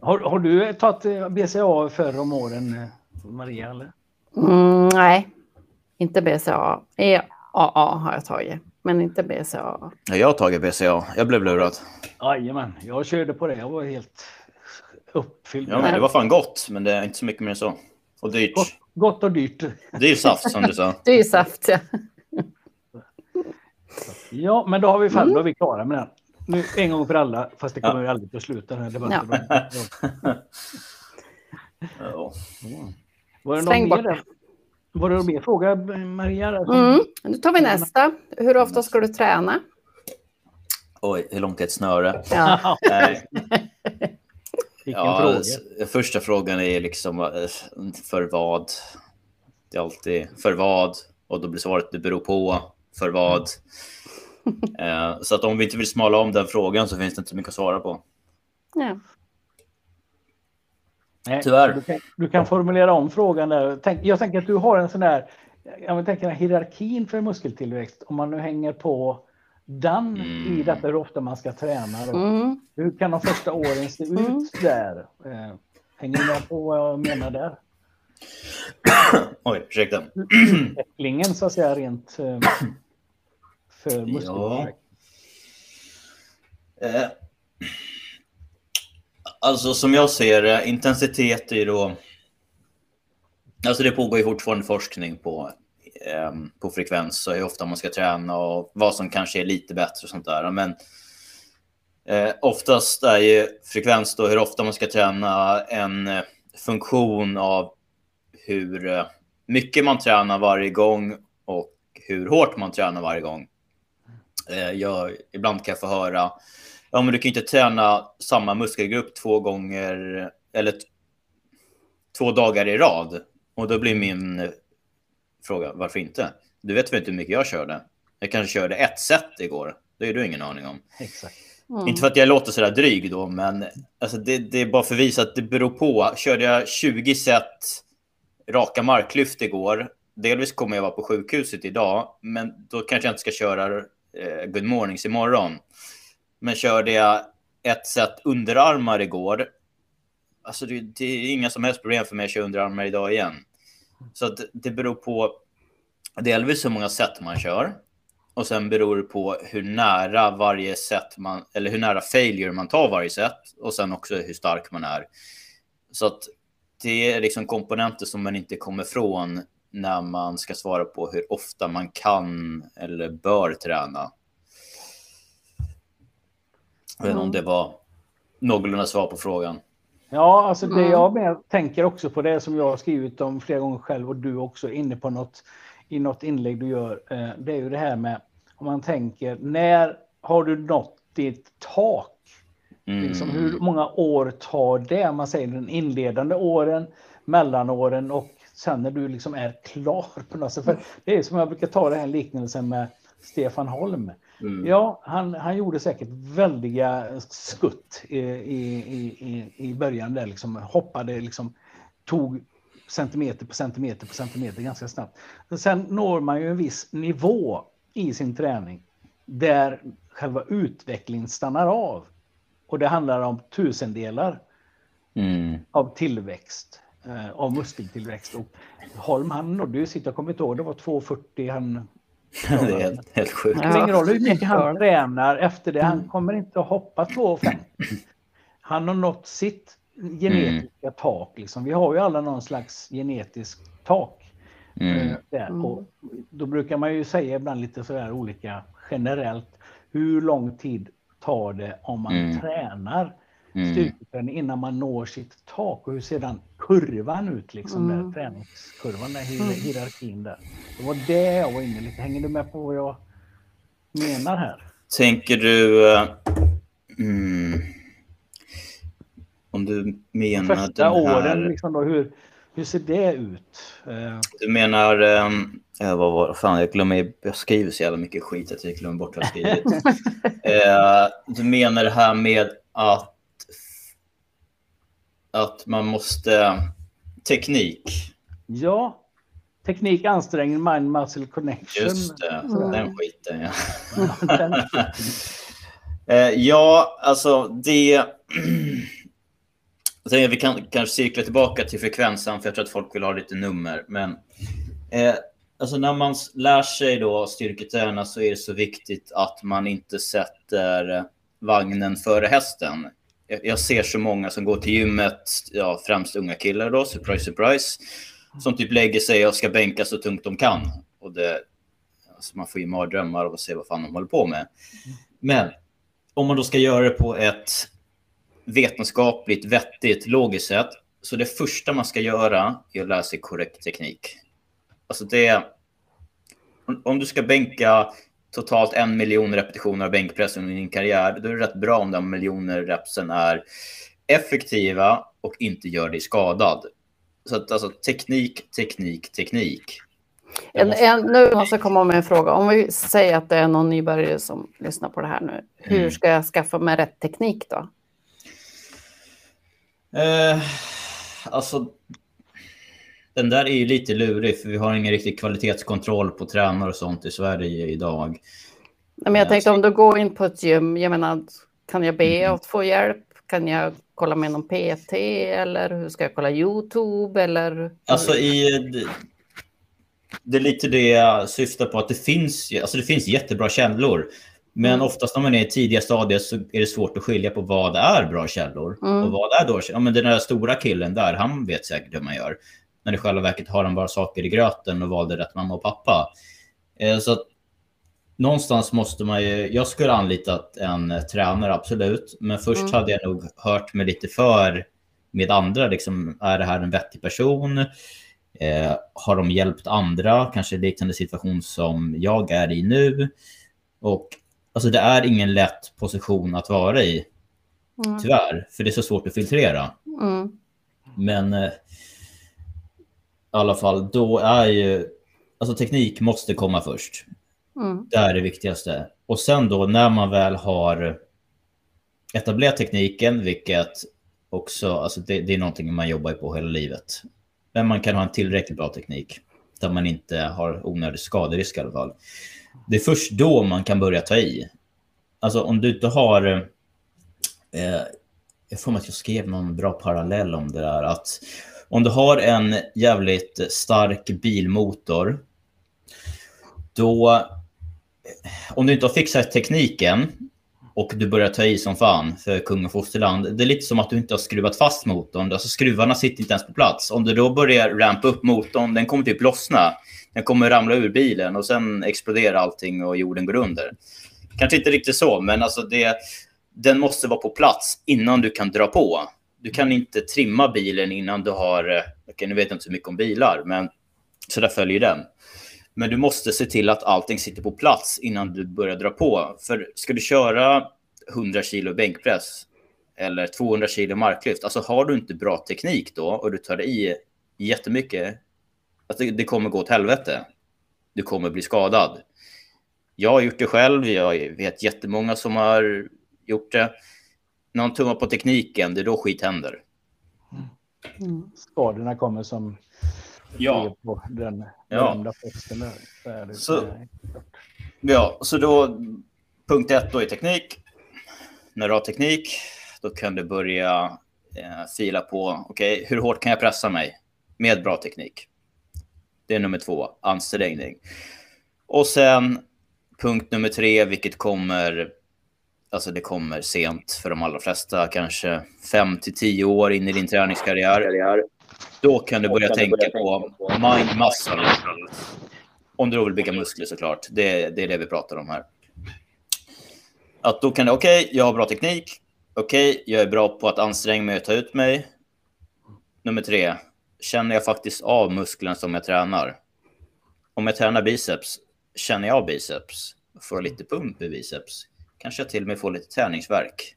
Har, har du tagit eh, BCA förr om åren, eh, Maria? Eller? Mm, nej, inte BCA. EAA har jag tagit, men inte BCA. Jag har tagit BCA. Jag blev lurad. Jajamän, jag körde på det. Jag var helt uppfylld. Ja, men det var fan gott, men det är inte så mycket mer än så. Och dyrt. Gott, gott och dyrt. Det är ju saft som du sa. [laughs] Det är ju saft, ja. Ja, men då har vi fall, då är vi klara med den. Nu en gång för alla, fast det kommer ja. aldrig att sluta den här debatten. Ja. ja. [laughs] Var det någon mer där? Var det någon mer fråga, Maria? Mm. Nu tar vi nästa. Hur ofta ska du träna? Oj, hur långt är ett snöre? Ja. [laughs] Ja, fråga? Första frågan är liksom eh, för vad? Det är alltid för vad? Och då blir svaret det beror på. För vad? Mm. [laughs] så att om vi inte vill smala om den frågan så finns det inte så mycket att svara på. Ja. Nej, Tyvärr. Du kan, du kan, formulera om frågan där. Tänk, jag tänker att du har en sån där, jag tänker hierarkin för muskeltillväxt. Om man nu hänger på den mm. i detta hur ofta man ska träna. Mm. Hur kan de första åren se ut mm. där? Eh, hänger ni med på vad jag menar där? [clears throat] Oj, ursäkta. Utvecklingen så att säga rent eh, för muskler. Ja. Eh, alltså som jag ser det, intensitet är ju då... Alltså det pågår ju fortfarande forskning på eh, på frekvens och hur ofta man ska träna och vad som kanske är lite bättre och sånt där. Men eh, oftast är ju frekvens då hur ofta man ska träna en eh, funktion av hur eh, mycket man tränar varje gång och hur hårt man tränar varje gång. Eh, jag, ibland kan jag få höra, ja men du kan inte träna samma muskelgrupp två gånger eller två dagar i rad. Och då blir min fråga, varför inte? Du vet väl inte hur mycket jag körde? Jag kanske körde ett set igår. Det är du ingen aning om. Exakt. Mm. Inte för att jag låter sådär dryg då, men alltså det, det, är bara för att visa att det beror på. Körde jag 20 set raka marklyft igår, delvis kommer jag vara på sjukhuset idag, men då kanske jag inte ska köra eh, good mornings imorgon. Men körde jag ett set underarmar igår, alltså det, det, är inga som helst problem för mig att köra underarmar idag igen. Så att det beror på delvis hur många set man kör. Och sen beror det på hur nära varje set man, eller hur nära failure man tar varje set. Och sen också hur stark man är. Så att det är liksom komponenter som man inte kommer från när man ska svara på hur ofta man kan eller bör träna. Jag vet inte om det var någorlunda svar på frågan. Ja, alltså det jag med, tänker också på det som jag har skrivit om flera gånger själv och du också är inne på något i något inlägg du gör. Eh, det är ju det här med om man tänker när har du nått ditt tak? Mm. Liksom, hur många år tar det? Man säger den inledande åren, mellanåren och sen när du liksom är klar på något sätt. För det är som jag brukar ta den här liknelsen med Stefan Holm. Mm. Ja, han, han gjorde säkert väldiga skutt i, i, i, i början där, liksom hoppade, liksom, tog centimeter på centimeter på centimeter ganska snabbt. Sen når man ju en viss nivå i sin träning där själva utvecklingen stannar av. Och det handlar om tusendelar mm. av tillväxt, eh, av muskeltillväxt. Och Holm han nådde ju sitt, jag kommer inte ihåg, det var 2,40 han det är helt, helt sjukt. Det spelar ingen roll hur mycket han tränar efter det. Han kommer inte att hoppa 2,50. Han har nått sitt genetiska mm. tak. Liksom. Vi har ju alla någon slags genetisk tak. Mm. Eh, där. Mm. Och då brukar man ju säga ibland lite sådär olika generellt. Hur lång tid tar det om man mm. tränar mm. styrketräning innan man når sitt tak och hur ser den kurvan ut, liksom, mm. där, träningskurvan, där mm. hierarkin där. Det var det jag var inne lite. Hänger du med på vad jag menar här? Tänker du... Uh, mm, om du menar... Första den här... åren, liksom då, hur, hur ser det ut? Uh... Du menar... Um, vad var Fan, jag glömmer... Jag skriver så jävla mycket skit att jag glömmer bort vad jag skrivit. uh, [laughs] du menar det här med att att man måste... Teknik. Ja. Teknik, ansträngning, mind, muscle connection. Just det, mm. den skiten ja. [laughs] [laughs] Eh, ja, alltså [clears throat] det... vi kan kanske cirkla tillbaka till frekvensen, för jag tror att folk vill ha lite nummer. Men eh, alltså när man lär sig då styrketräna så är det så viktigt att man inte sätter vagnen före hästen jag ser så många som går till gymmet, ja, främst unga killar då, surprise, surprise, som typ lägger sig och ska bänka så tungt de kan. Och det, alltså man får ju mardrömmar och se vad fan de håller på med. Men om man då ska göra det på ett vetenskapligt, vettigt, logiskt sätt, så det första man ska göra är att lära sig korrekt teknik. Alltså det... Om du ska bänka totalt en miljon repetitioner av bänkpress under din karriär, då är det rätt bra om de miljoner repsen är effektiva och inte gör dig skadad. Så att alltså teknik, teknik, teknik. En, en, nu måste jag komma med en fråga. Om vi säger att det är någon nybörjare som lyssnar på det här nu. Hur mm. ska jag skaffa mig rätt teknik då? Eh, alltså, den där är ju lite lurig för vi har ingen riktig kvalitetskontroll på tränare och sånt i Sverige idag. Men jag tänkte om du går in på ett gym, jag menar, kan jag be mm. att få hjälp? Kan jag kolla med någon PT eller hur ska jag kolla YouTube eller? Alltså i, det är lite det jag syftar på att det finns, alltså det finns jättebra källor. Men mm. oftast när man är i tidiga stadier så är det svårt att skilja på vad är bra källor mm. och vad är dåliga Ja, men den där stora killen där, han vet säkert hur man gör när i själva verket har han bara saker i gröten och valde rätt mamma och pappa. Eh, så att någonstans måste man ju, jag skulle anlitat en tränare absolut, men först mm. hade jag nog hört mig lite för med andra, liksom, är det här en vettig person? Eh, har de hjälpt andra, kanske liknande situation som jag är i nu? Och alltså det är ingen lätt position att vara i, mm. tyvärr, för det är så svårt att filtrera. Mm. Men eh, alla fall, då är ju... Alltså teknik måste komma först. Mm. Det är det viktigaste. Och sen då när man väl har etablerat tekniken, vilket också, alltså det, det är någonting man jobbar på hela livet. Men man kan ha en tillräckligt bra teknik där man inte har onödig skaderisk i alla fall. Det är först då man kan börja ta i. Alltså om du inte har... Eh, jag får mig att jag skrev någon bra parallell om det där. Att om du har en jävligt stark bilmotor, då... Om du inte har fixat tekniken och du börjar ta i som fan för kung och fosterland. Det är lite som att du inte har skruvat fast motorn. Alltså skruvarna sitter inte ens på plats. Om du då börjar rampa upp motorn, den kommer typ lossna. Den kommer ramla ur bilen och sen exploderar allting och jorden går under. Kanske inte riktigt så, men alltså det, den måste vara på plats innan du kan dra på. Du kan inte trimma bilen innan du har, eh, okay, nu vet jag inte så mycket om bilar, men så där följer den. Men du måste se till att allting sitter på plats innan du börjar dra på. För ska du köra 100 kilo bänkpress eller 200 kilo marklyft, alltså har du inte bra teknik då och du tar i jättemycket, alltså det kommer gå åt helvete. Du kommer bli skadad. Jag har gjort det själv, jag vet jättemånga som har gjort det. När man tummar på tekniken, det är då skit händer. Mm. Skadorna kommer som ja. på den ja. posten där. Så, ja, så då punkt ett då är teknik. När du har teknik, då kan du börja eh, fila på, okej, okay, hur hårt kan jag pressa mig med bra teknik? Det är nummer två, ansträngning. Och sen punkt nummer tre, vilket kommer, alltså det kommer sent för de allra flesta, kanske fem till tio år in i din träningskarriär. Då kan du börja tänka på mind muscle. Om du vill bygga muskler såklart. Det, det är det vi pratar om här. Att då kan du, okej, okay, jag har bra teknik. Okej, okay, jag är bra på att anstränga mig och ta ut mig. Nummer tre, känner jag faktiskt av musklerna som jag tränar? Om jag tränar biceps, känner jag av biceps? Får jag lite pump i biceps? Kanske jag till och med får lite träningsverk.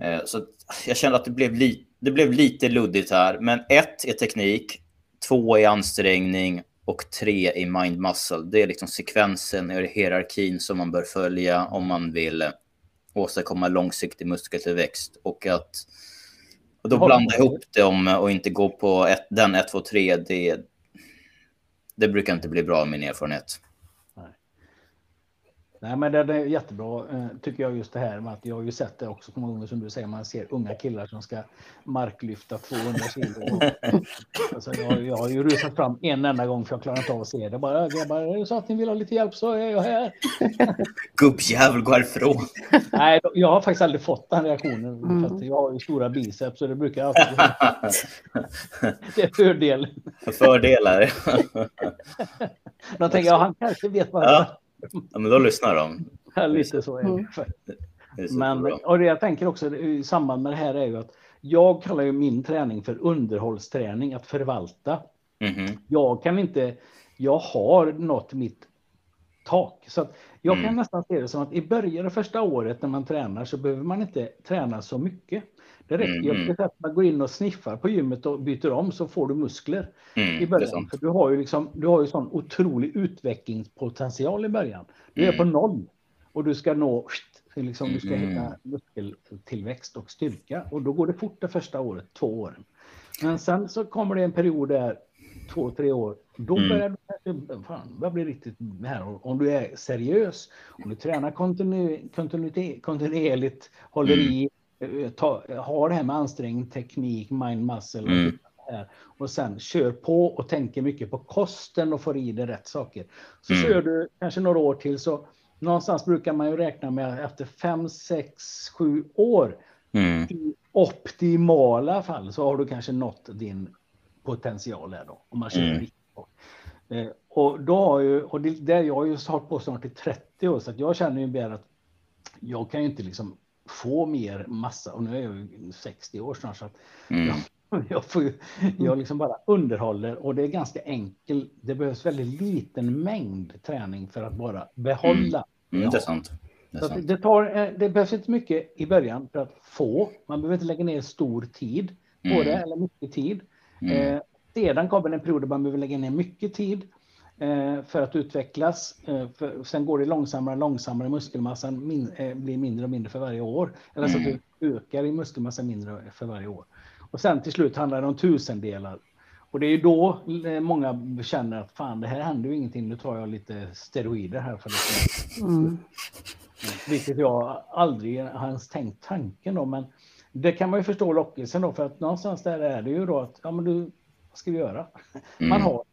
Eh, så jag kände att det blev lite det blev lite luddigt här, men ett är teknik, två är ansträngning och tre är mind muscle. Det är liksom sekvensen och hierarkin som man bör följa om man vill åstadkomma långsiktig muskeltillväxt. Och att och då blanda ihop det om, och inte gå på ett, den 1, 2, 3, det, det brukar inte bli bra min erfarenhet. Nej, men det är jättebra eh, tycker jag just det här med att jag har ju sett det också många gånger som du säger, man ser unga killar som ska marklyfta 200 kilo. [laughs] alltså, jag, jag har ju rusat fram en enda gång för jag klarar inte av att se det. Bara, grabbar, är det så att ni vill ha lite hjälp så är jag här. [laughs] Gubbjävel, gå härifrån. Nej, jag har faktiskt aldrig fått den reaktionen. Mm. För jag har ju stora biceps så det brukar alltid... [laughs] det är fördel. Fördelar. De tänker, ja, han kanske vet vad ja. Ja, men då lyssnar de. Ja, lite så är det. Mm. Men, och det jag tänker också i samband med det här är ju att jag kallar ju min träning för underhållsträning, att förvalta. Mm. Jag kan inte, jag har nått mitt tak. Så att jag mm. kan nästan se det som att i början av första året när man tränar så behöver man inte träna så mycket. Det räcker ju mm. att man går in och sniffar på gymmet och byter om så får du muskler mm, i början. För du har ju liksom, du har ju sån otrolig utvecklingspotential i början. Du är på mm. noll och du ska nå, liksom, du ska mm. hitta muskeltillväxt och styrka och då går det fort det första året, två åren. Men sen så kommer det en period där två, tre år, då mm. börjar du fan, börjar bli riktigt här. Om du är seriös, om du tränar kontinu, kontinuerligt, kontinuerligt håller mm. i ta, har det här med ansträngning, teknik, mind muscle mm. och sen kör på och tänker mycket på kosten och får i dig rätt saker. Så mm. kör du kanske några år till så någonstans brukar man ju räkna med efter fem, sex, sju år mm. i optimala fall så har du kanske nått din potential där då. Om man kör mm. eh, och då har ju, och det där jag har ju hållit på snart i 30 år så att jag känner ju mer att jag kan ju inte liksom få mer massa, och nu är jag ju 60 år snart, så att mm. jag, jag, får ju, jag liksom bara underhåller och det är ganska enkelt. Det behövs väldigt liten mängd träning för att bara behålla. Mm. Mm, det är sant. Det, är sant. det, tar, eh, det behövs inte mycket i början för att få. Man behöver inte lägga ner stor tid på mm. det, eller mycket tid. Mm. Eh, sedan kommer en period där man behöver lägga ner mycket tid. Eh, för att utvecklas. Eh, för, sen går det långsammare och långsammare. Muskelmassan min, eh, blir mindre och mindre för varje år. Eller mm. så att du ökar i muskelmassa mindre för varje år. Och sen till slut handlar det om tusendelar. Och det är ju då många känner att fan, det här händer ju ingenting. Nu tar jag lite steroider här. För det. Mm. Vilket jag aldrig ens tänkt tanken om. Men det kan man ju förstå lockelsen då, för att någonstans där är det ju då att, ja men du, vad ska vi göra? Mm. Man har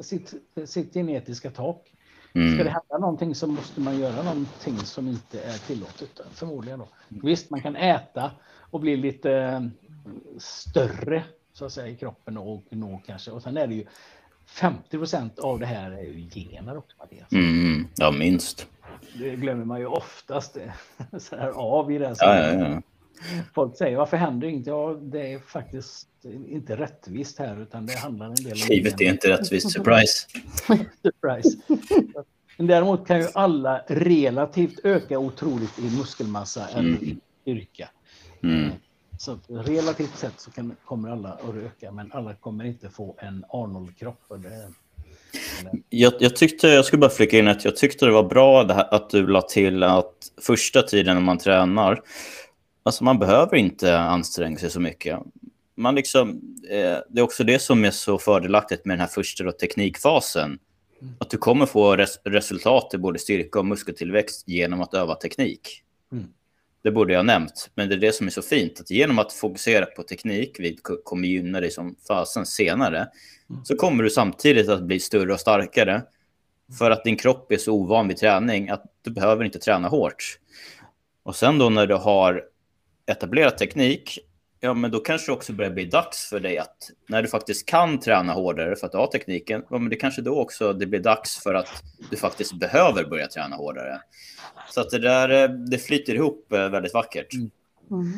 sitt, sitt genetiska tak. Mm. Ska det hända någonting så måste man göra någonting som inte är tillåtet, förmodligen. Då. Visst, man kan äta och bli lite eh, större så att säga i kroppen och nå kanske. Och sen är det ju 50 procent av det här är ju gener också, Mattias. Mm, ja, minst. Det glömmer man ju oftast [laughs] så här av i det här ja, ja, ja. Folk säger varför händer inget? Ja, det är faktiskt inte rättvist här utan det handlar en del om... Livet är inte rättvist, surprise. [laughs] surprise. Men däremot kan ju alla relativt öka otroligt i muskelmassa eller mm. i styrka. Mm. Så relativt sett så kan, kommer alla att öka, men alla kommer inte få en Arnold-kropp. Jag, jag, tyckte, jag skulle bara flika in att jag tyckte det var bra det här, att du la till att första tiden när man tränar, alltså man behöver inte anstränga sig så mycket. Man liksom, eh, det är också det som är så fördelaktigt med den här första då, teknikfasen. Mm. Att du kommer få res resultat i både styrka och muskeltillväxt genom att öva teknik. Mm. Det borde jag ha nämnt, men det är det som är så fint. Att genom att fokusera på teknik, vi kommer gynna dig som fasen senare, mm. så kommer du samtidigt att bli större och starkare. För att din kropp är så ovan vid träning att du behöver inte träna hårt. Och sen då när du har etablerat teknik, ja men då kanske det också börjar bli dags för dig att när du faktiskt kan träna hårdare för att du har tekniken, ja men det kanske då också det blir dags för att du faktiskt behöver börja träna hårdare. Så att det där, eh, det flyter ihop eh, väldigt vackert. Mm. mm.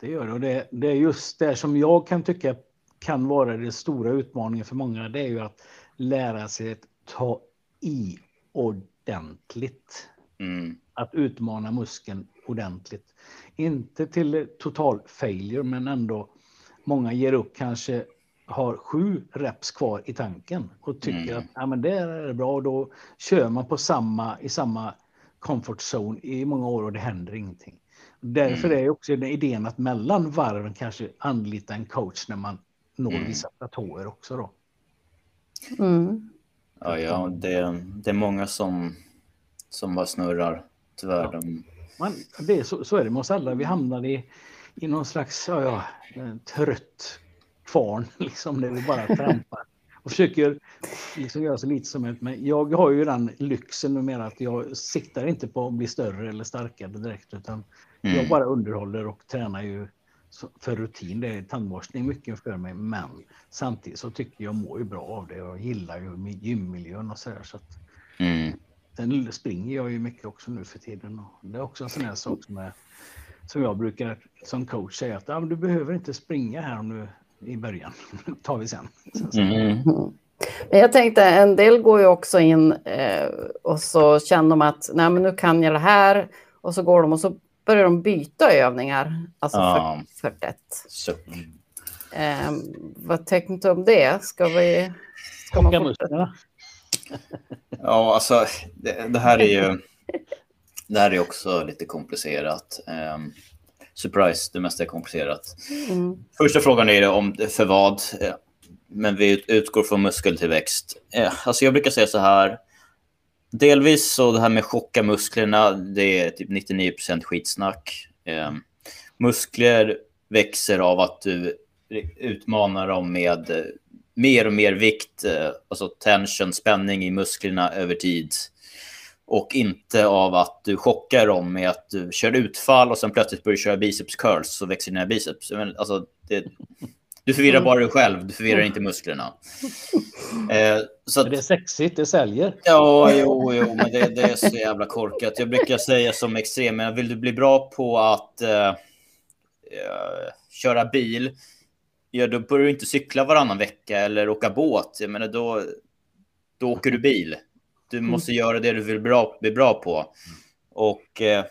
Det gör det och det, det är just det som jag kan tycka kan vara den stora utmaningen för många. Det är ju att lära sig att ta i ordentligt. Mm. Att utmana muskeln ordentligt. Inte till total failure, men ändå många ger upp kanske har sju reps kvar i tanken och tycker mm. att ja, men det är bra. Och då kör man på samma, i samma comfort zone i många år och det händer ingenting. Därför mm. är också idén att mellan varven kanske anlita en coach när man når mm. vissa platåer också. Då. Mm. Ja, ja det, det är många som, som bara snurrar, tyvärr. Ja. Man, det är så, så är det med oss alla. Vi hamnar i, i någon slags ja, ja, trött kvarn, [laughs] liksom, där vi bara trampar och försöker liksom göra så lite som möjligt. Men jag har ju den lyxen numera att jag siktar inte på att bli större eller starkare direkt, utan mm. jag bara underhåller och tränar ju för rutin. Det är tandborstning mycket för mig, men samtidigt så tycker jag mår ju bra av det. Jag gillar ju gymmiljön och så där. Så att, mm. Sen springer jag ju mycket också nu för tiden. Och det är också en sån här sak som, är, som jag brukar som coach säga att ah, du behöver inte springa här om du i början. [laughs] tar vi sen. Mm. Men jag tänkte en del går ju också in eh, och så känner de att nej, men nu kan jag det här och så går de och så börjar de byta övningar. Alltså ja. för, för det. Eh, vad tänkte du om det? Ska vi... Ska man fortsätta? Ja, alltså det, det, här är ju... [laughs] Det här är också lite komplicerat. Um, surprise, det mesta är komplicerat. Mm. Första frågan är om för vad, eh, men vi utgår från muskeltillväxt. Eh, alltså jag brukar säga så här, delvis så det här med chocka musklerna, det är typ 99% skitsnack. Eh, muskler växer av att du utmanar dem med mer och mer vikt, alltså tension, spänning i musklerna över tid och inte av att du chockar dem med att du kör utfall och sen plötsligt börjar köra biceps curls så växer dina biceps. Men, alltså, det, du förvirrar bara dig själv, du förvirrar inte musklerna. [laughs] Eh, så att, det är sexigt, det säljer. Ja, jo, jo men det, det, är så jävla korkat. Jag brukar säga som extrem, men vill du bli bra på att eh, köra bil, ja, då börjar du inte cykla varannan vecka eller åka båt. Jag menar, då, då åker du bil. Du mm. måste mm. göra det du vill bra, bli bra på. Och eh,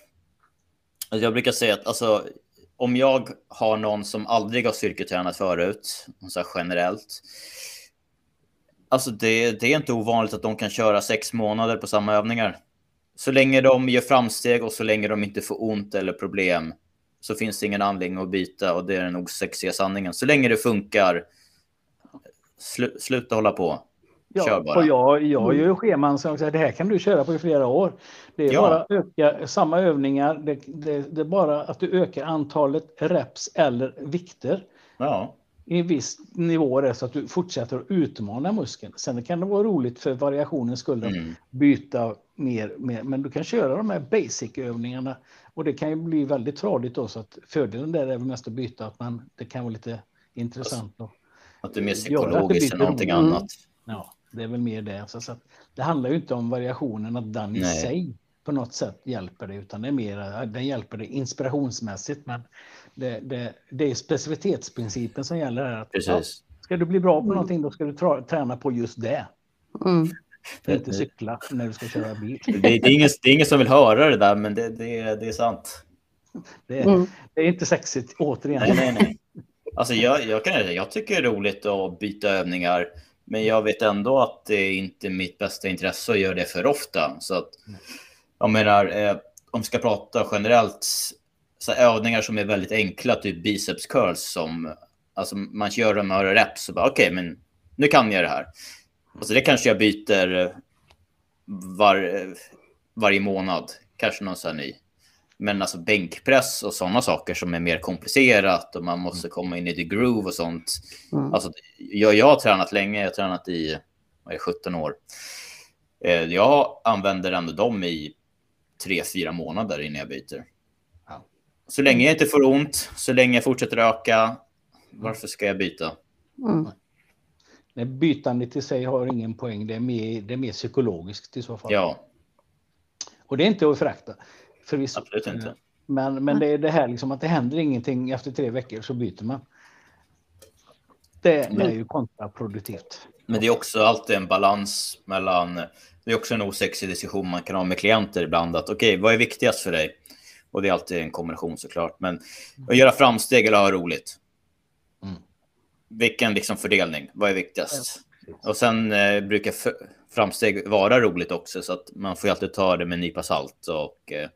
jag brukar säga att alltså, om jag har någon som aldrig har styrketränat förut, så generellt, alltså det, det, är inte ovanligt att de kan köra sex månader på samma övningar. Så länge de gör framsteg och så länge de inte får ont eller problem så finns det ingen anledning att byta och det är den osexiga sanningen. Så länge det funkar, slu, sluta hålla på. Ja, och jag, jag mm. gör ju scheman som säger det här kan du köra på i flera år. Det är ja. bara öka samma övningar. Det, det, det, är bara att du ökar antalet reps eller vikter. Ja. I en viss nivå så att du fortsätter att utmana muskeln. Sen kan det vara roligt för variationens skull att mm. byta mer, mer. Men du kan köra de här basic-övningarna och det kan ju bli väldigt tradigt då. Så att fördelen där är väl mest att byta, att man, det kan vara lite intressant. Alltså, att det är mer psykologiskt än någonting mm. annat. Ja, det är väl mer det. Så, så det handlar ju inte om variationen, att den i Nej. sig på något sätt hjälper det, utan det är mer, den hjälper det inspirationsmässigt. Men det, det, det är specificitetsprincipen som gäller här. Att, ja, ska du bli bra på någonting, då ska du tra, träna på just det. Mm. Inte cykla när du ska köra bil. [laughs] Det, det, är ingen, det är ingen som vill höra det där, men det, det, det är sant. Det, mm. det är inte sexigt, återigen. Nej, nej, nej. Alltså jag, jag, kan, jag tycker det är roligt att byta övningar, men jag vet ändå att det är inte mitt bästa intresse att göra det för ofta. Så att, jag menar, eh, om vi ska prata generellt, så övningar som är väldigt enkla, typ biceps curls, som alltså man gör dem några reps och bara okej, okay, men nu kan jag det här. Alltså det kanske jag byter var, varje månad, kanske någon sån här ny. Men alltså bänkpress och sådana saker som är mer komplicerat och man måste komma in i the groove och sånt. Mm. Alltså, jag, jag har tränat länge, jag har tränat i är, 17 år. Eh, jag använder ändå dem i tre, fyra månader innan jag byter. Ja. Så länge jag inte får ont, så länge jag fortsätter öka, varför ska jag byta? Mm. Nej, bytandet i sig har ingen poäng, det är mer, det är mer psykologiskt i så fall. Ja. Och det är inte att förakta. Förvisso. Absolut inte. Eh, men, men det är det här liksom att det händer ingenting efter tre veckor så byter man. Det, det är ju kontraproduktivt. Men det är också alltid en balans mellan, det är också en osexig diskussion man kan ha med klienter ibland, att okej, okay, vad är viktigast för dig? Och det är alltid en kombination såklart, men att göra framsteg eller ha roligt. Mm. Vilken liksom fördelning, vad är viktigast? Och sen eh, brukar framsteg vara roligt också, så att man får ju alltid ta det med en nypa salt. Och, eh,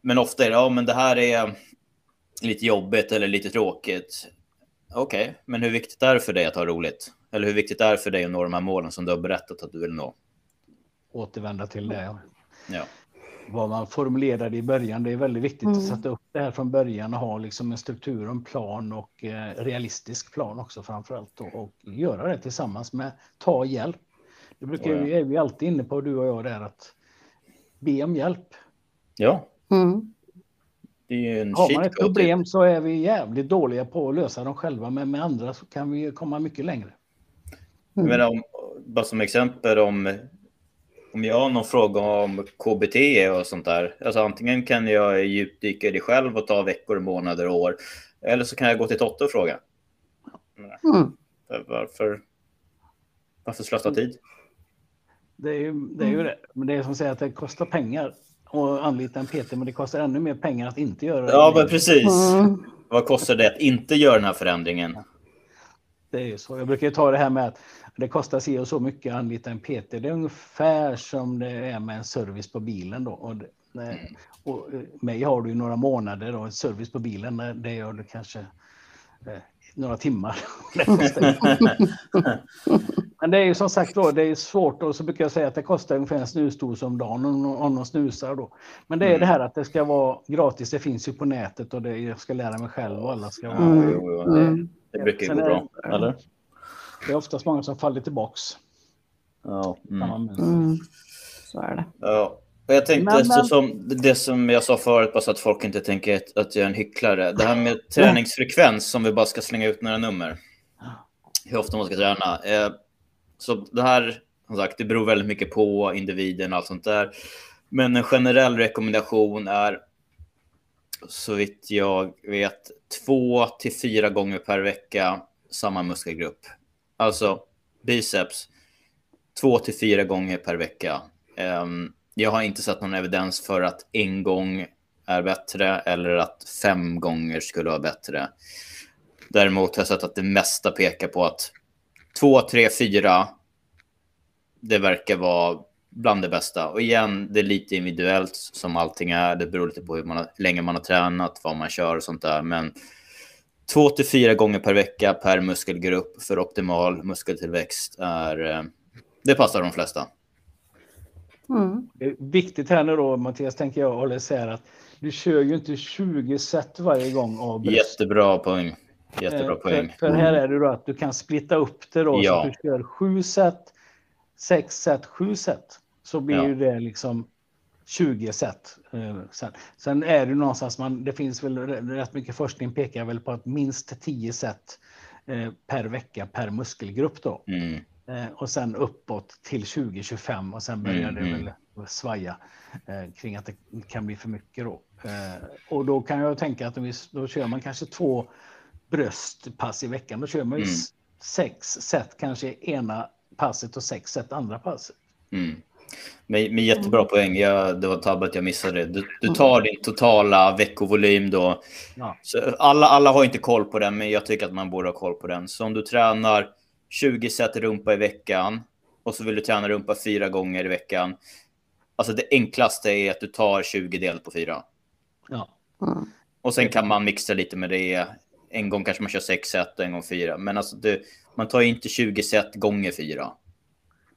men ofta är det, ja men det här är lite jobbigt eller lite tråkigt. Okej, okay, men hur viktigt är det för dig att ha roligt? Eller hur viktigt är det för dig att nå de här målen som du har berättat att du vill nå? Återvända till det. Ja. Vad man formulerade i början, det är väldigt viktigt mm. att sätta upp det här från början och ha liksom en struktur, en plan och eh, realistisk plan också framför allt. Och, och göra det tillsammans med, ta hjälp. Det brukar vi, är vi alltid inne på, du och jag, där att be om hjälp. Ja. Mm. Har man ett problem så är vi jävligt dåliga på att lösa dem själva, men med andra så kan vi komma mycket längre. Mm. Men om, bara som exempel, om, om jag har någon fråga om KBT och sånt där, alltså antingen kan jag djupdyka i det själv och ta veckor, månader, år, eller så kan jag gå till Totte och fråga. Mm. Varför, varför slösa tid? Det är ju det. Är ju det. Men det är som säger att det kostar pengar att anlita en PT, men det kostar ännu mer pengar att inte göra det. Ja, men precis. Mm. Vad kostar det att inte göra den här förändringen? Det är ju så. Jag brukar ta det här med att det kostar sig och så mycket att anlita en PT. Det är ungefär som det är med en service på bilen. Då. Och, mm. och mig har du några månader och service på bilen. Det gör du kanske eh, några timmar. [laughs] Men det är ju som sagt då, det är svårt och så brukar jag säga att det kostar ungefär en snusdos om dagen om, om de snusar då. Men det är mm. det här att det ska vara gratis, det finns ju på nätet och det, jag ska lära mig själv och alla ska vara... Mm. Det, det brukar gå bra, eller? Det är oftast många som faller tillbaks. Ja. Mm. Mm. Så är det. Ja. Jag tänkte, men, men... Som, det som jag sa förut, bara så att folk inte tänker att jag är en hycklare. Det här med träningsfrekvens, som vi bara ska slänga ut några nummer. Hur ofta man ska träna. Eh, så det här, som sagt, det beror väldigt mycket på individen och allt sånt där. Men en generell rekommendation är, så vitt jag vet, två till fyra gånger per vecka samma muskelgrupp. Alltså biceps, två till fyra gånger per vecka. Um, jag har inte sett någon evidens för att en gång är bättre eller att fem gånger skulle vara bättre. Däremot har jag sett att det mesta pekar på att två, tre, fyra, det verkar vara bland det bästa. Och igen, det är lite individuellt som allting är. Det beror lite på hur man har, länge man har tränat, vad man kör och sånt där. Men två till fyra gånger per vecka per muskelgrupp för optimal muskeltillväxt är, eh, det passar de flesta. Mm. Det är viktigt här nu då, Mattias, tänker jag hålla isär att du kör ju inte 20 set varje gång av bröst. Jättebra poäng. Jättebra eh, poäng. För, för, här är det då att du kan splitta upp det då. Ja. Så att du kör 7 set, 6 set, 7 set. Så blir ja. ju det liksom 20 set. Eh, sen, sen är det någonstans, man, det finns väl rätt mycket forskning pekar väl på att minst 10 set eh, per vecka per muskelgrupp då. Mm. Eh, och sen uppåt till 2025 och sen börjar mm, det väl mm. svaja kring att det kan bli för mycket då. Och då kan jag tänka att vi, då kör man kanske två bröstpass i veckan. Då kör man ju mm. sex set kanske ena passet och sex set andra passet. Mm. Men, men jättebra mm. poäng. Jag, det var tabbet jag missade. Du, du tar din totala veckovolym då. Ja. Så alla, alla har inte koll på den, men jag tycker att man borde ha koll på den. Så om du tränar 20 set rumpa i veckan och så vill du träna rumpa fyra gånger i veckan. Alltså det enklaste är att du tar 20 delat på fyra. Ja. Mm. Och sen kan man mixa lite med det. En gång kanske man kör sex set och en gång fyra. Men alltså det, man tar inte 20 set gånger fyra.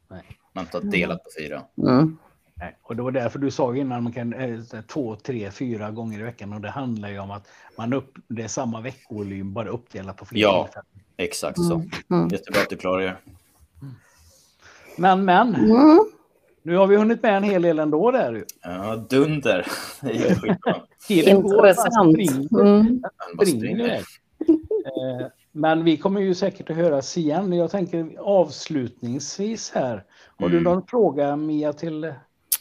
Nej. Man tar delat på fyra. Mm. Nej, och det var därför du sa innan man kan eh, två, tre, fyra gånger i veckan och det handlar ju om att man upp, det är samma veckovolym bara uppdelat på flera Ja, tillfällen. exakt så. Mm. mm. Jättebra att du klargör. Men, men. Mm. Nu har vi hunnit med en hel del ändå där. Ja, dunder. [laughs] Det är. Intressant. Mm. Springer. Eh, men vi kommer ju säkert att höras igen. Jag tänker avslutningsvis här. Har mm. du någon fråga Mia till?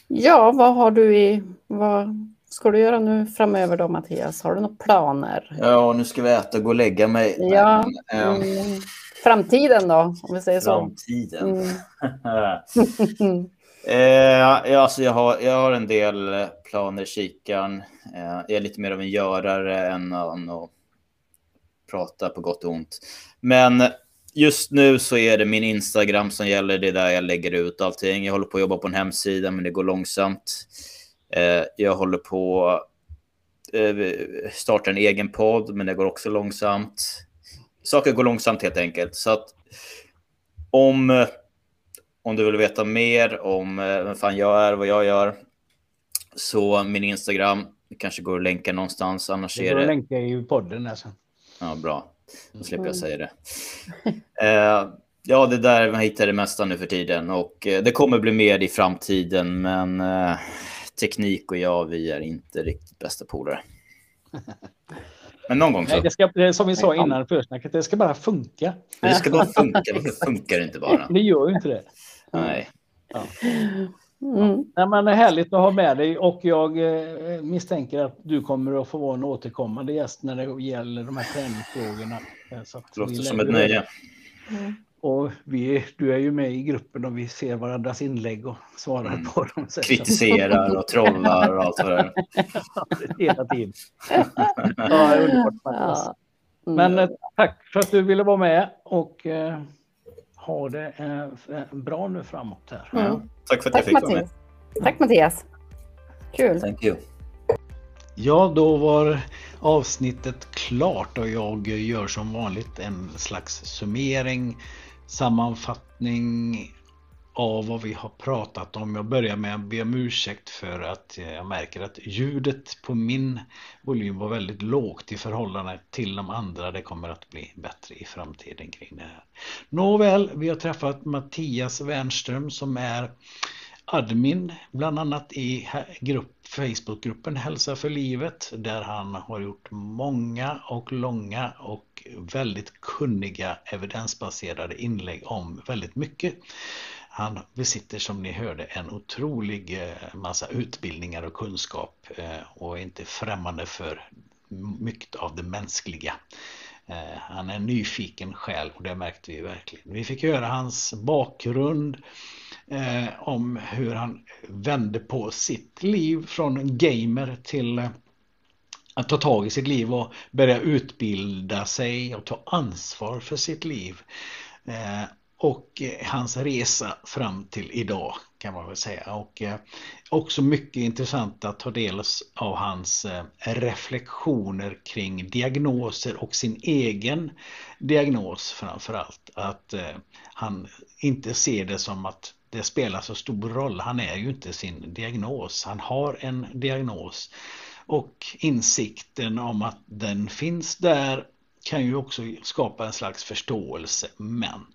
Ja, vad har du i... Vad ska du göra nu framöver då Mattias? Har du några planer? Ja, nu ska vi äta och gå och lägga mig. Ja. Men, mm. Framtiden då, om vi säger så. Framtiden. Mm. [laughs] eh, ja, alltså jag, har, jag har en del planer i kikaren. Eh, jag är lite mer av en görare än att prata på gott och ont. Men just nu så är det min Instagram som gäller. Det är där jag lägger ut allting. Jag håller på att jobba på en hemsida, men det går långsamt. Eh, jag håller på att eh, starta en egen podd, men det går också långsamt. Saker går långsamt helt enkelt. Så att om, om du vill veta mer om eh, vem fan jag är, vad jag gör, så min Instagram, det kanske går att länka någonstans. Annars det går att länka i podden. Alltså. Ja, bra. Då slipper jag mm. säga det. Eh, ja, det där man hittar det mesta nu för tiden och eh, det kommer bli mer i framtiden, men eh, teknik och jag, vi är inte riktigt bästa polare. [laughs] Men någon gång så. Nej, det ska, som vi sa innan försnacket, det ska bara funka. Det ska bara funka. Varför [laughs] funkar det inte bara? Det gör ju inte det. Nej. Ja. Mm. Ja, men det är härligt att ha med dig och jag eh, misstänker att du kommer att få vara en återkommande gäst när det gäller de här träningsfrågorna. Eh, så att Låter som ett nöje. Mm. Och vi, du är ju med i gruppen och vi ser varandras inlägg och svarar mm. på dem. Kritiserar och trollar och allt vad det är. [laughs] Hela tiden. [laughs] ja, underbart. Ja. Mm. Men eh, tack för att du ville vara med och eh, ha det eh, bra nu framåt här. Mm. Tack för att Tack, jag fick vara med. Tack Mattias. Kul. Thank you. Ja, då var avsnittet klart och jag gör som vanligt en slags summering, sammanfattning av vad vi har pratat om. Jag börjar med att be om ursäkt för att jag märker att ljudet på min volym var väldigt lågt i förhållande till de andra. Det kommer att bli bättre i framtiden kring det här. Nåväl, vi har träffat Mattias Wernström som är admin bland annat i grupp, Facebookgruppen Hälsa för livet där han har gjort många och långa och väldigt kunniga evidensbaserade inlägg om väldigt mycket. Han besitter som ni hörde en otrolig eh, massa utbildningar och kunskap eh, och är inte främmande för mycket av det mänskliga. Eh, han är en nyfiken själ och det märkte vi verkligen. Vi fick höra hans bakgrund om hur han vände på sitt liv från gamer till att ta tag i sitt liv och börja utbilda sig och ta ansvar för sitt liv och eh, hans resa fram till idag kan man väl säga. Och eh, också mycket intressant att ta del av hans eh, reflektioner kring diagnoser och sin egen diagnos framför allt. Att han inte ser det som att det spelar så stor roll. Han är ju inte sin diagnos. Han har en diagnos. Och insikten om att den finns där kan ju också skapa en slags förståelse. Men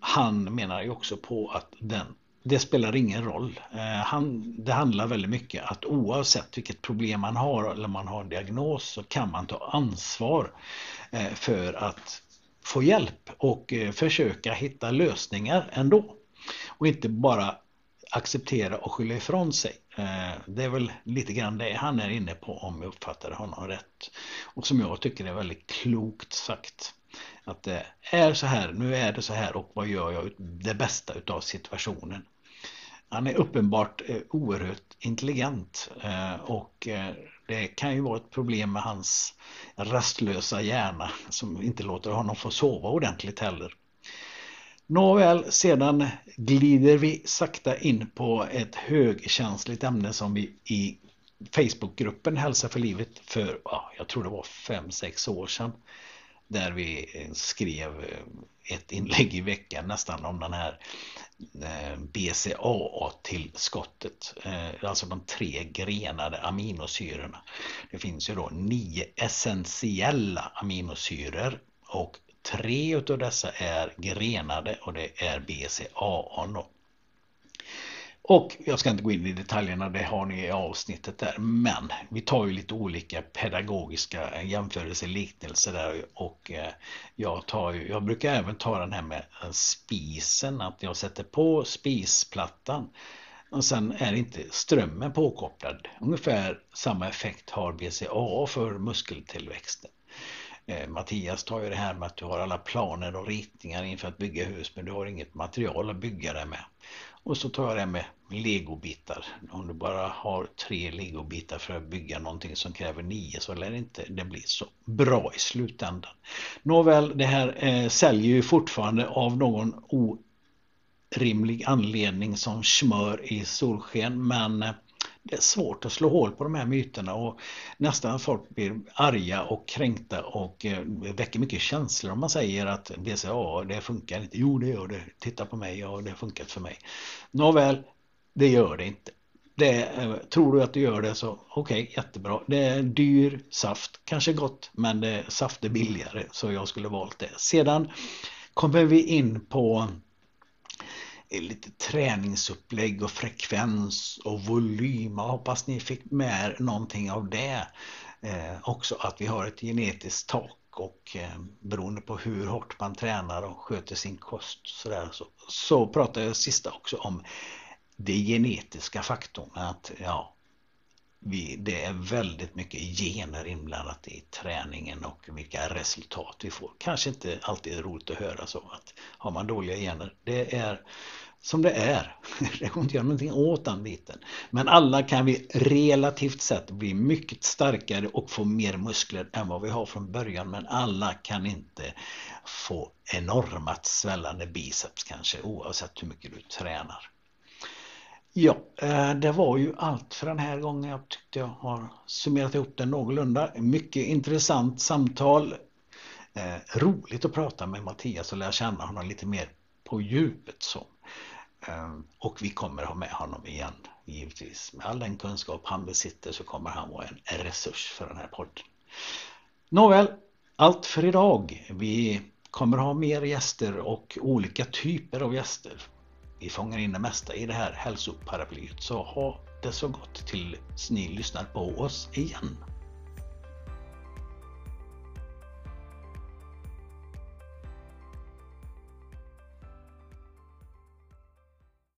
han menar ju också på att den, det spelar ingen roll. Eh, han, det handlar väldigt mycket att oavsett vilket problem man har eller man har en diagnos så kan man ta ansvar eh, för att få hjälp och eh, försöka hitta lösningar ändå. Och inte bara acceptera och skylla ifrån sig. Eh, det är väl lite grann det han är inne på om jag uppfattar honom rätt. Och som jag tycker är väldigt klokt sagt. Att det är så här, nu är det så här och vad gör jag det bästa utav situationen. Han är uppenbart eh, oerhört intelligent eh, och eh, det kan ju vara ett problem med hans rastlösa hjärna som inte låter honom få sova ordentligt heller. Nåväl, sedan glider vi sakta in på ett högkänsligt ämne som vi i Facebookgruppen Hälsa för livet för, jag tror det var 5-6 år sedan där vi eh, skrev eh, ett inlägg i veckan nästan om den här eh, BCAA-tillskottet. Alltså de tre grenade aminosyrorna. Det finns ju då nio essentiella aminosyror och tre utav dessa är grenade och det är BCAA. Då. Och jag ska inte gå in i detaljerna, det har ni i avsnittet där. Men vi tar ju lite olika pedagogiska jämförelser, liknelser där. Och eh, jag, tar ju, jag brukar även ta den här med spisen, att jag sätter på spisplattan. Och sen är inte strömmen påkopplad. Ungefär samma effekt har BCAA för muskeltillväxten. Eh, Mattias tar ju det här med att du har alla planer och ritningar inför att bygga hus men du har inget material att bygga det med. Och så tar jag det med legobitar. Om du bara har tre legobitar för att bygga någonting som kräver nio så lär det inte det bli så bra i slutändan. Nåväl, det här eh, säljer ju fortfarande av någon orimlig anledning som smör i solsken men eh, det är svårt att slå hål på de här myterna och nästan folk blir arga och kränkta och eh, väcker mycket känslor om man säger att BCA det funkar inte. Jo det gör det. Titta på mig, ja det har funkat för mig. Nåväl, det gör det inte. Det, eh, tror du att du gör det så okej, okay, jättebra. Det är dyr saft, kanske gott, men det, saft är billigare så jag skulle valt det. Sedan kommer vi in på lite träningsupplägg och frekvens och volym. Jag hoppas ni fick med er någonting av det. Eh, också att vi har ett genetiskt tak och eh, beroende på hur hårt man tränar och sköter sin kost sådär, så, så pratar jag sista också om det genetiska faktorn. Att ja, vi, det är väldigt mycket gener inblandat i träningen och vilka resultat vi får. Kanske inte alltid är roligt att höra så att har man dåliga gener, det är som det är. [laughs] Det går inte att göra någonting åt den biten. Men alla kan vi relativt sett bli mycket starkare och få mer muskler än vad vi har från början. Men alla kan inte få enormt svällande biceps kanske oavsett hur mycket du tränar. Ja, eh, det var ju allt för den här gången. Jag tyckte jag har summerat ihop det någorlunda. Mycket intressant samtal. Eh, roligt att prata med Mattias och lära känna honom lite mer på djupet. Så. Eh, och vi kommer ha med honom igen, givetvis. Med all den kunskap han besitter så kommer han vara en resurs för den här podden. Nåväl, allt för idag. Vi kommer ha mer gäster och olika typer av gäster vi fångar in det mesta i det här hälsoparaplyet. Så ha det så gott tills ni lyssnar på oss igen.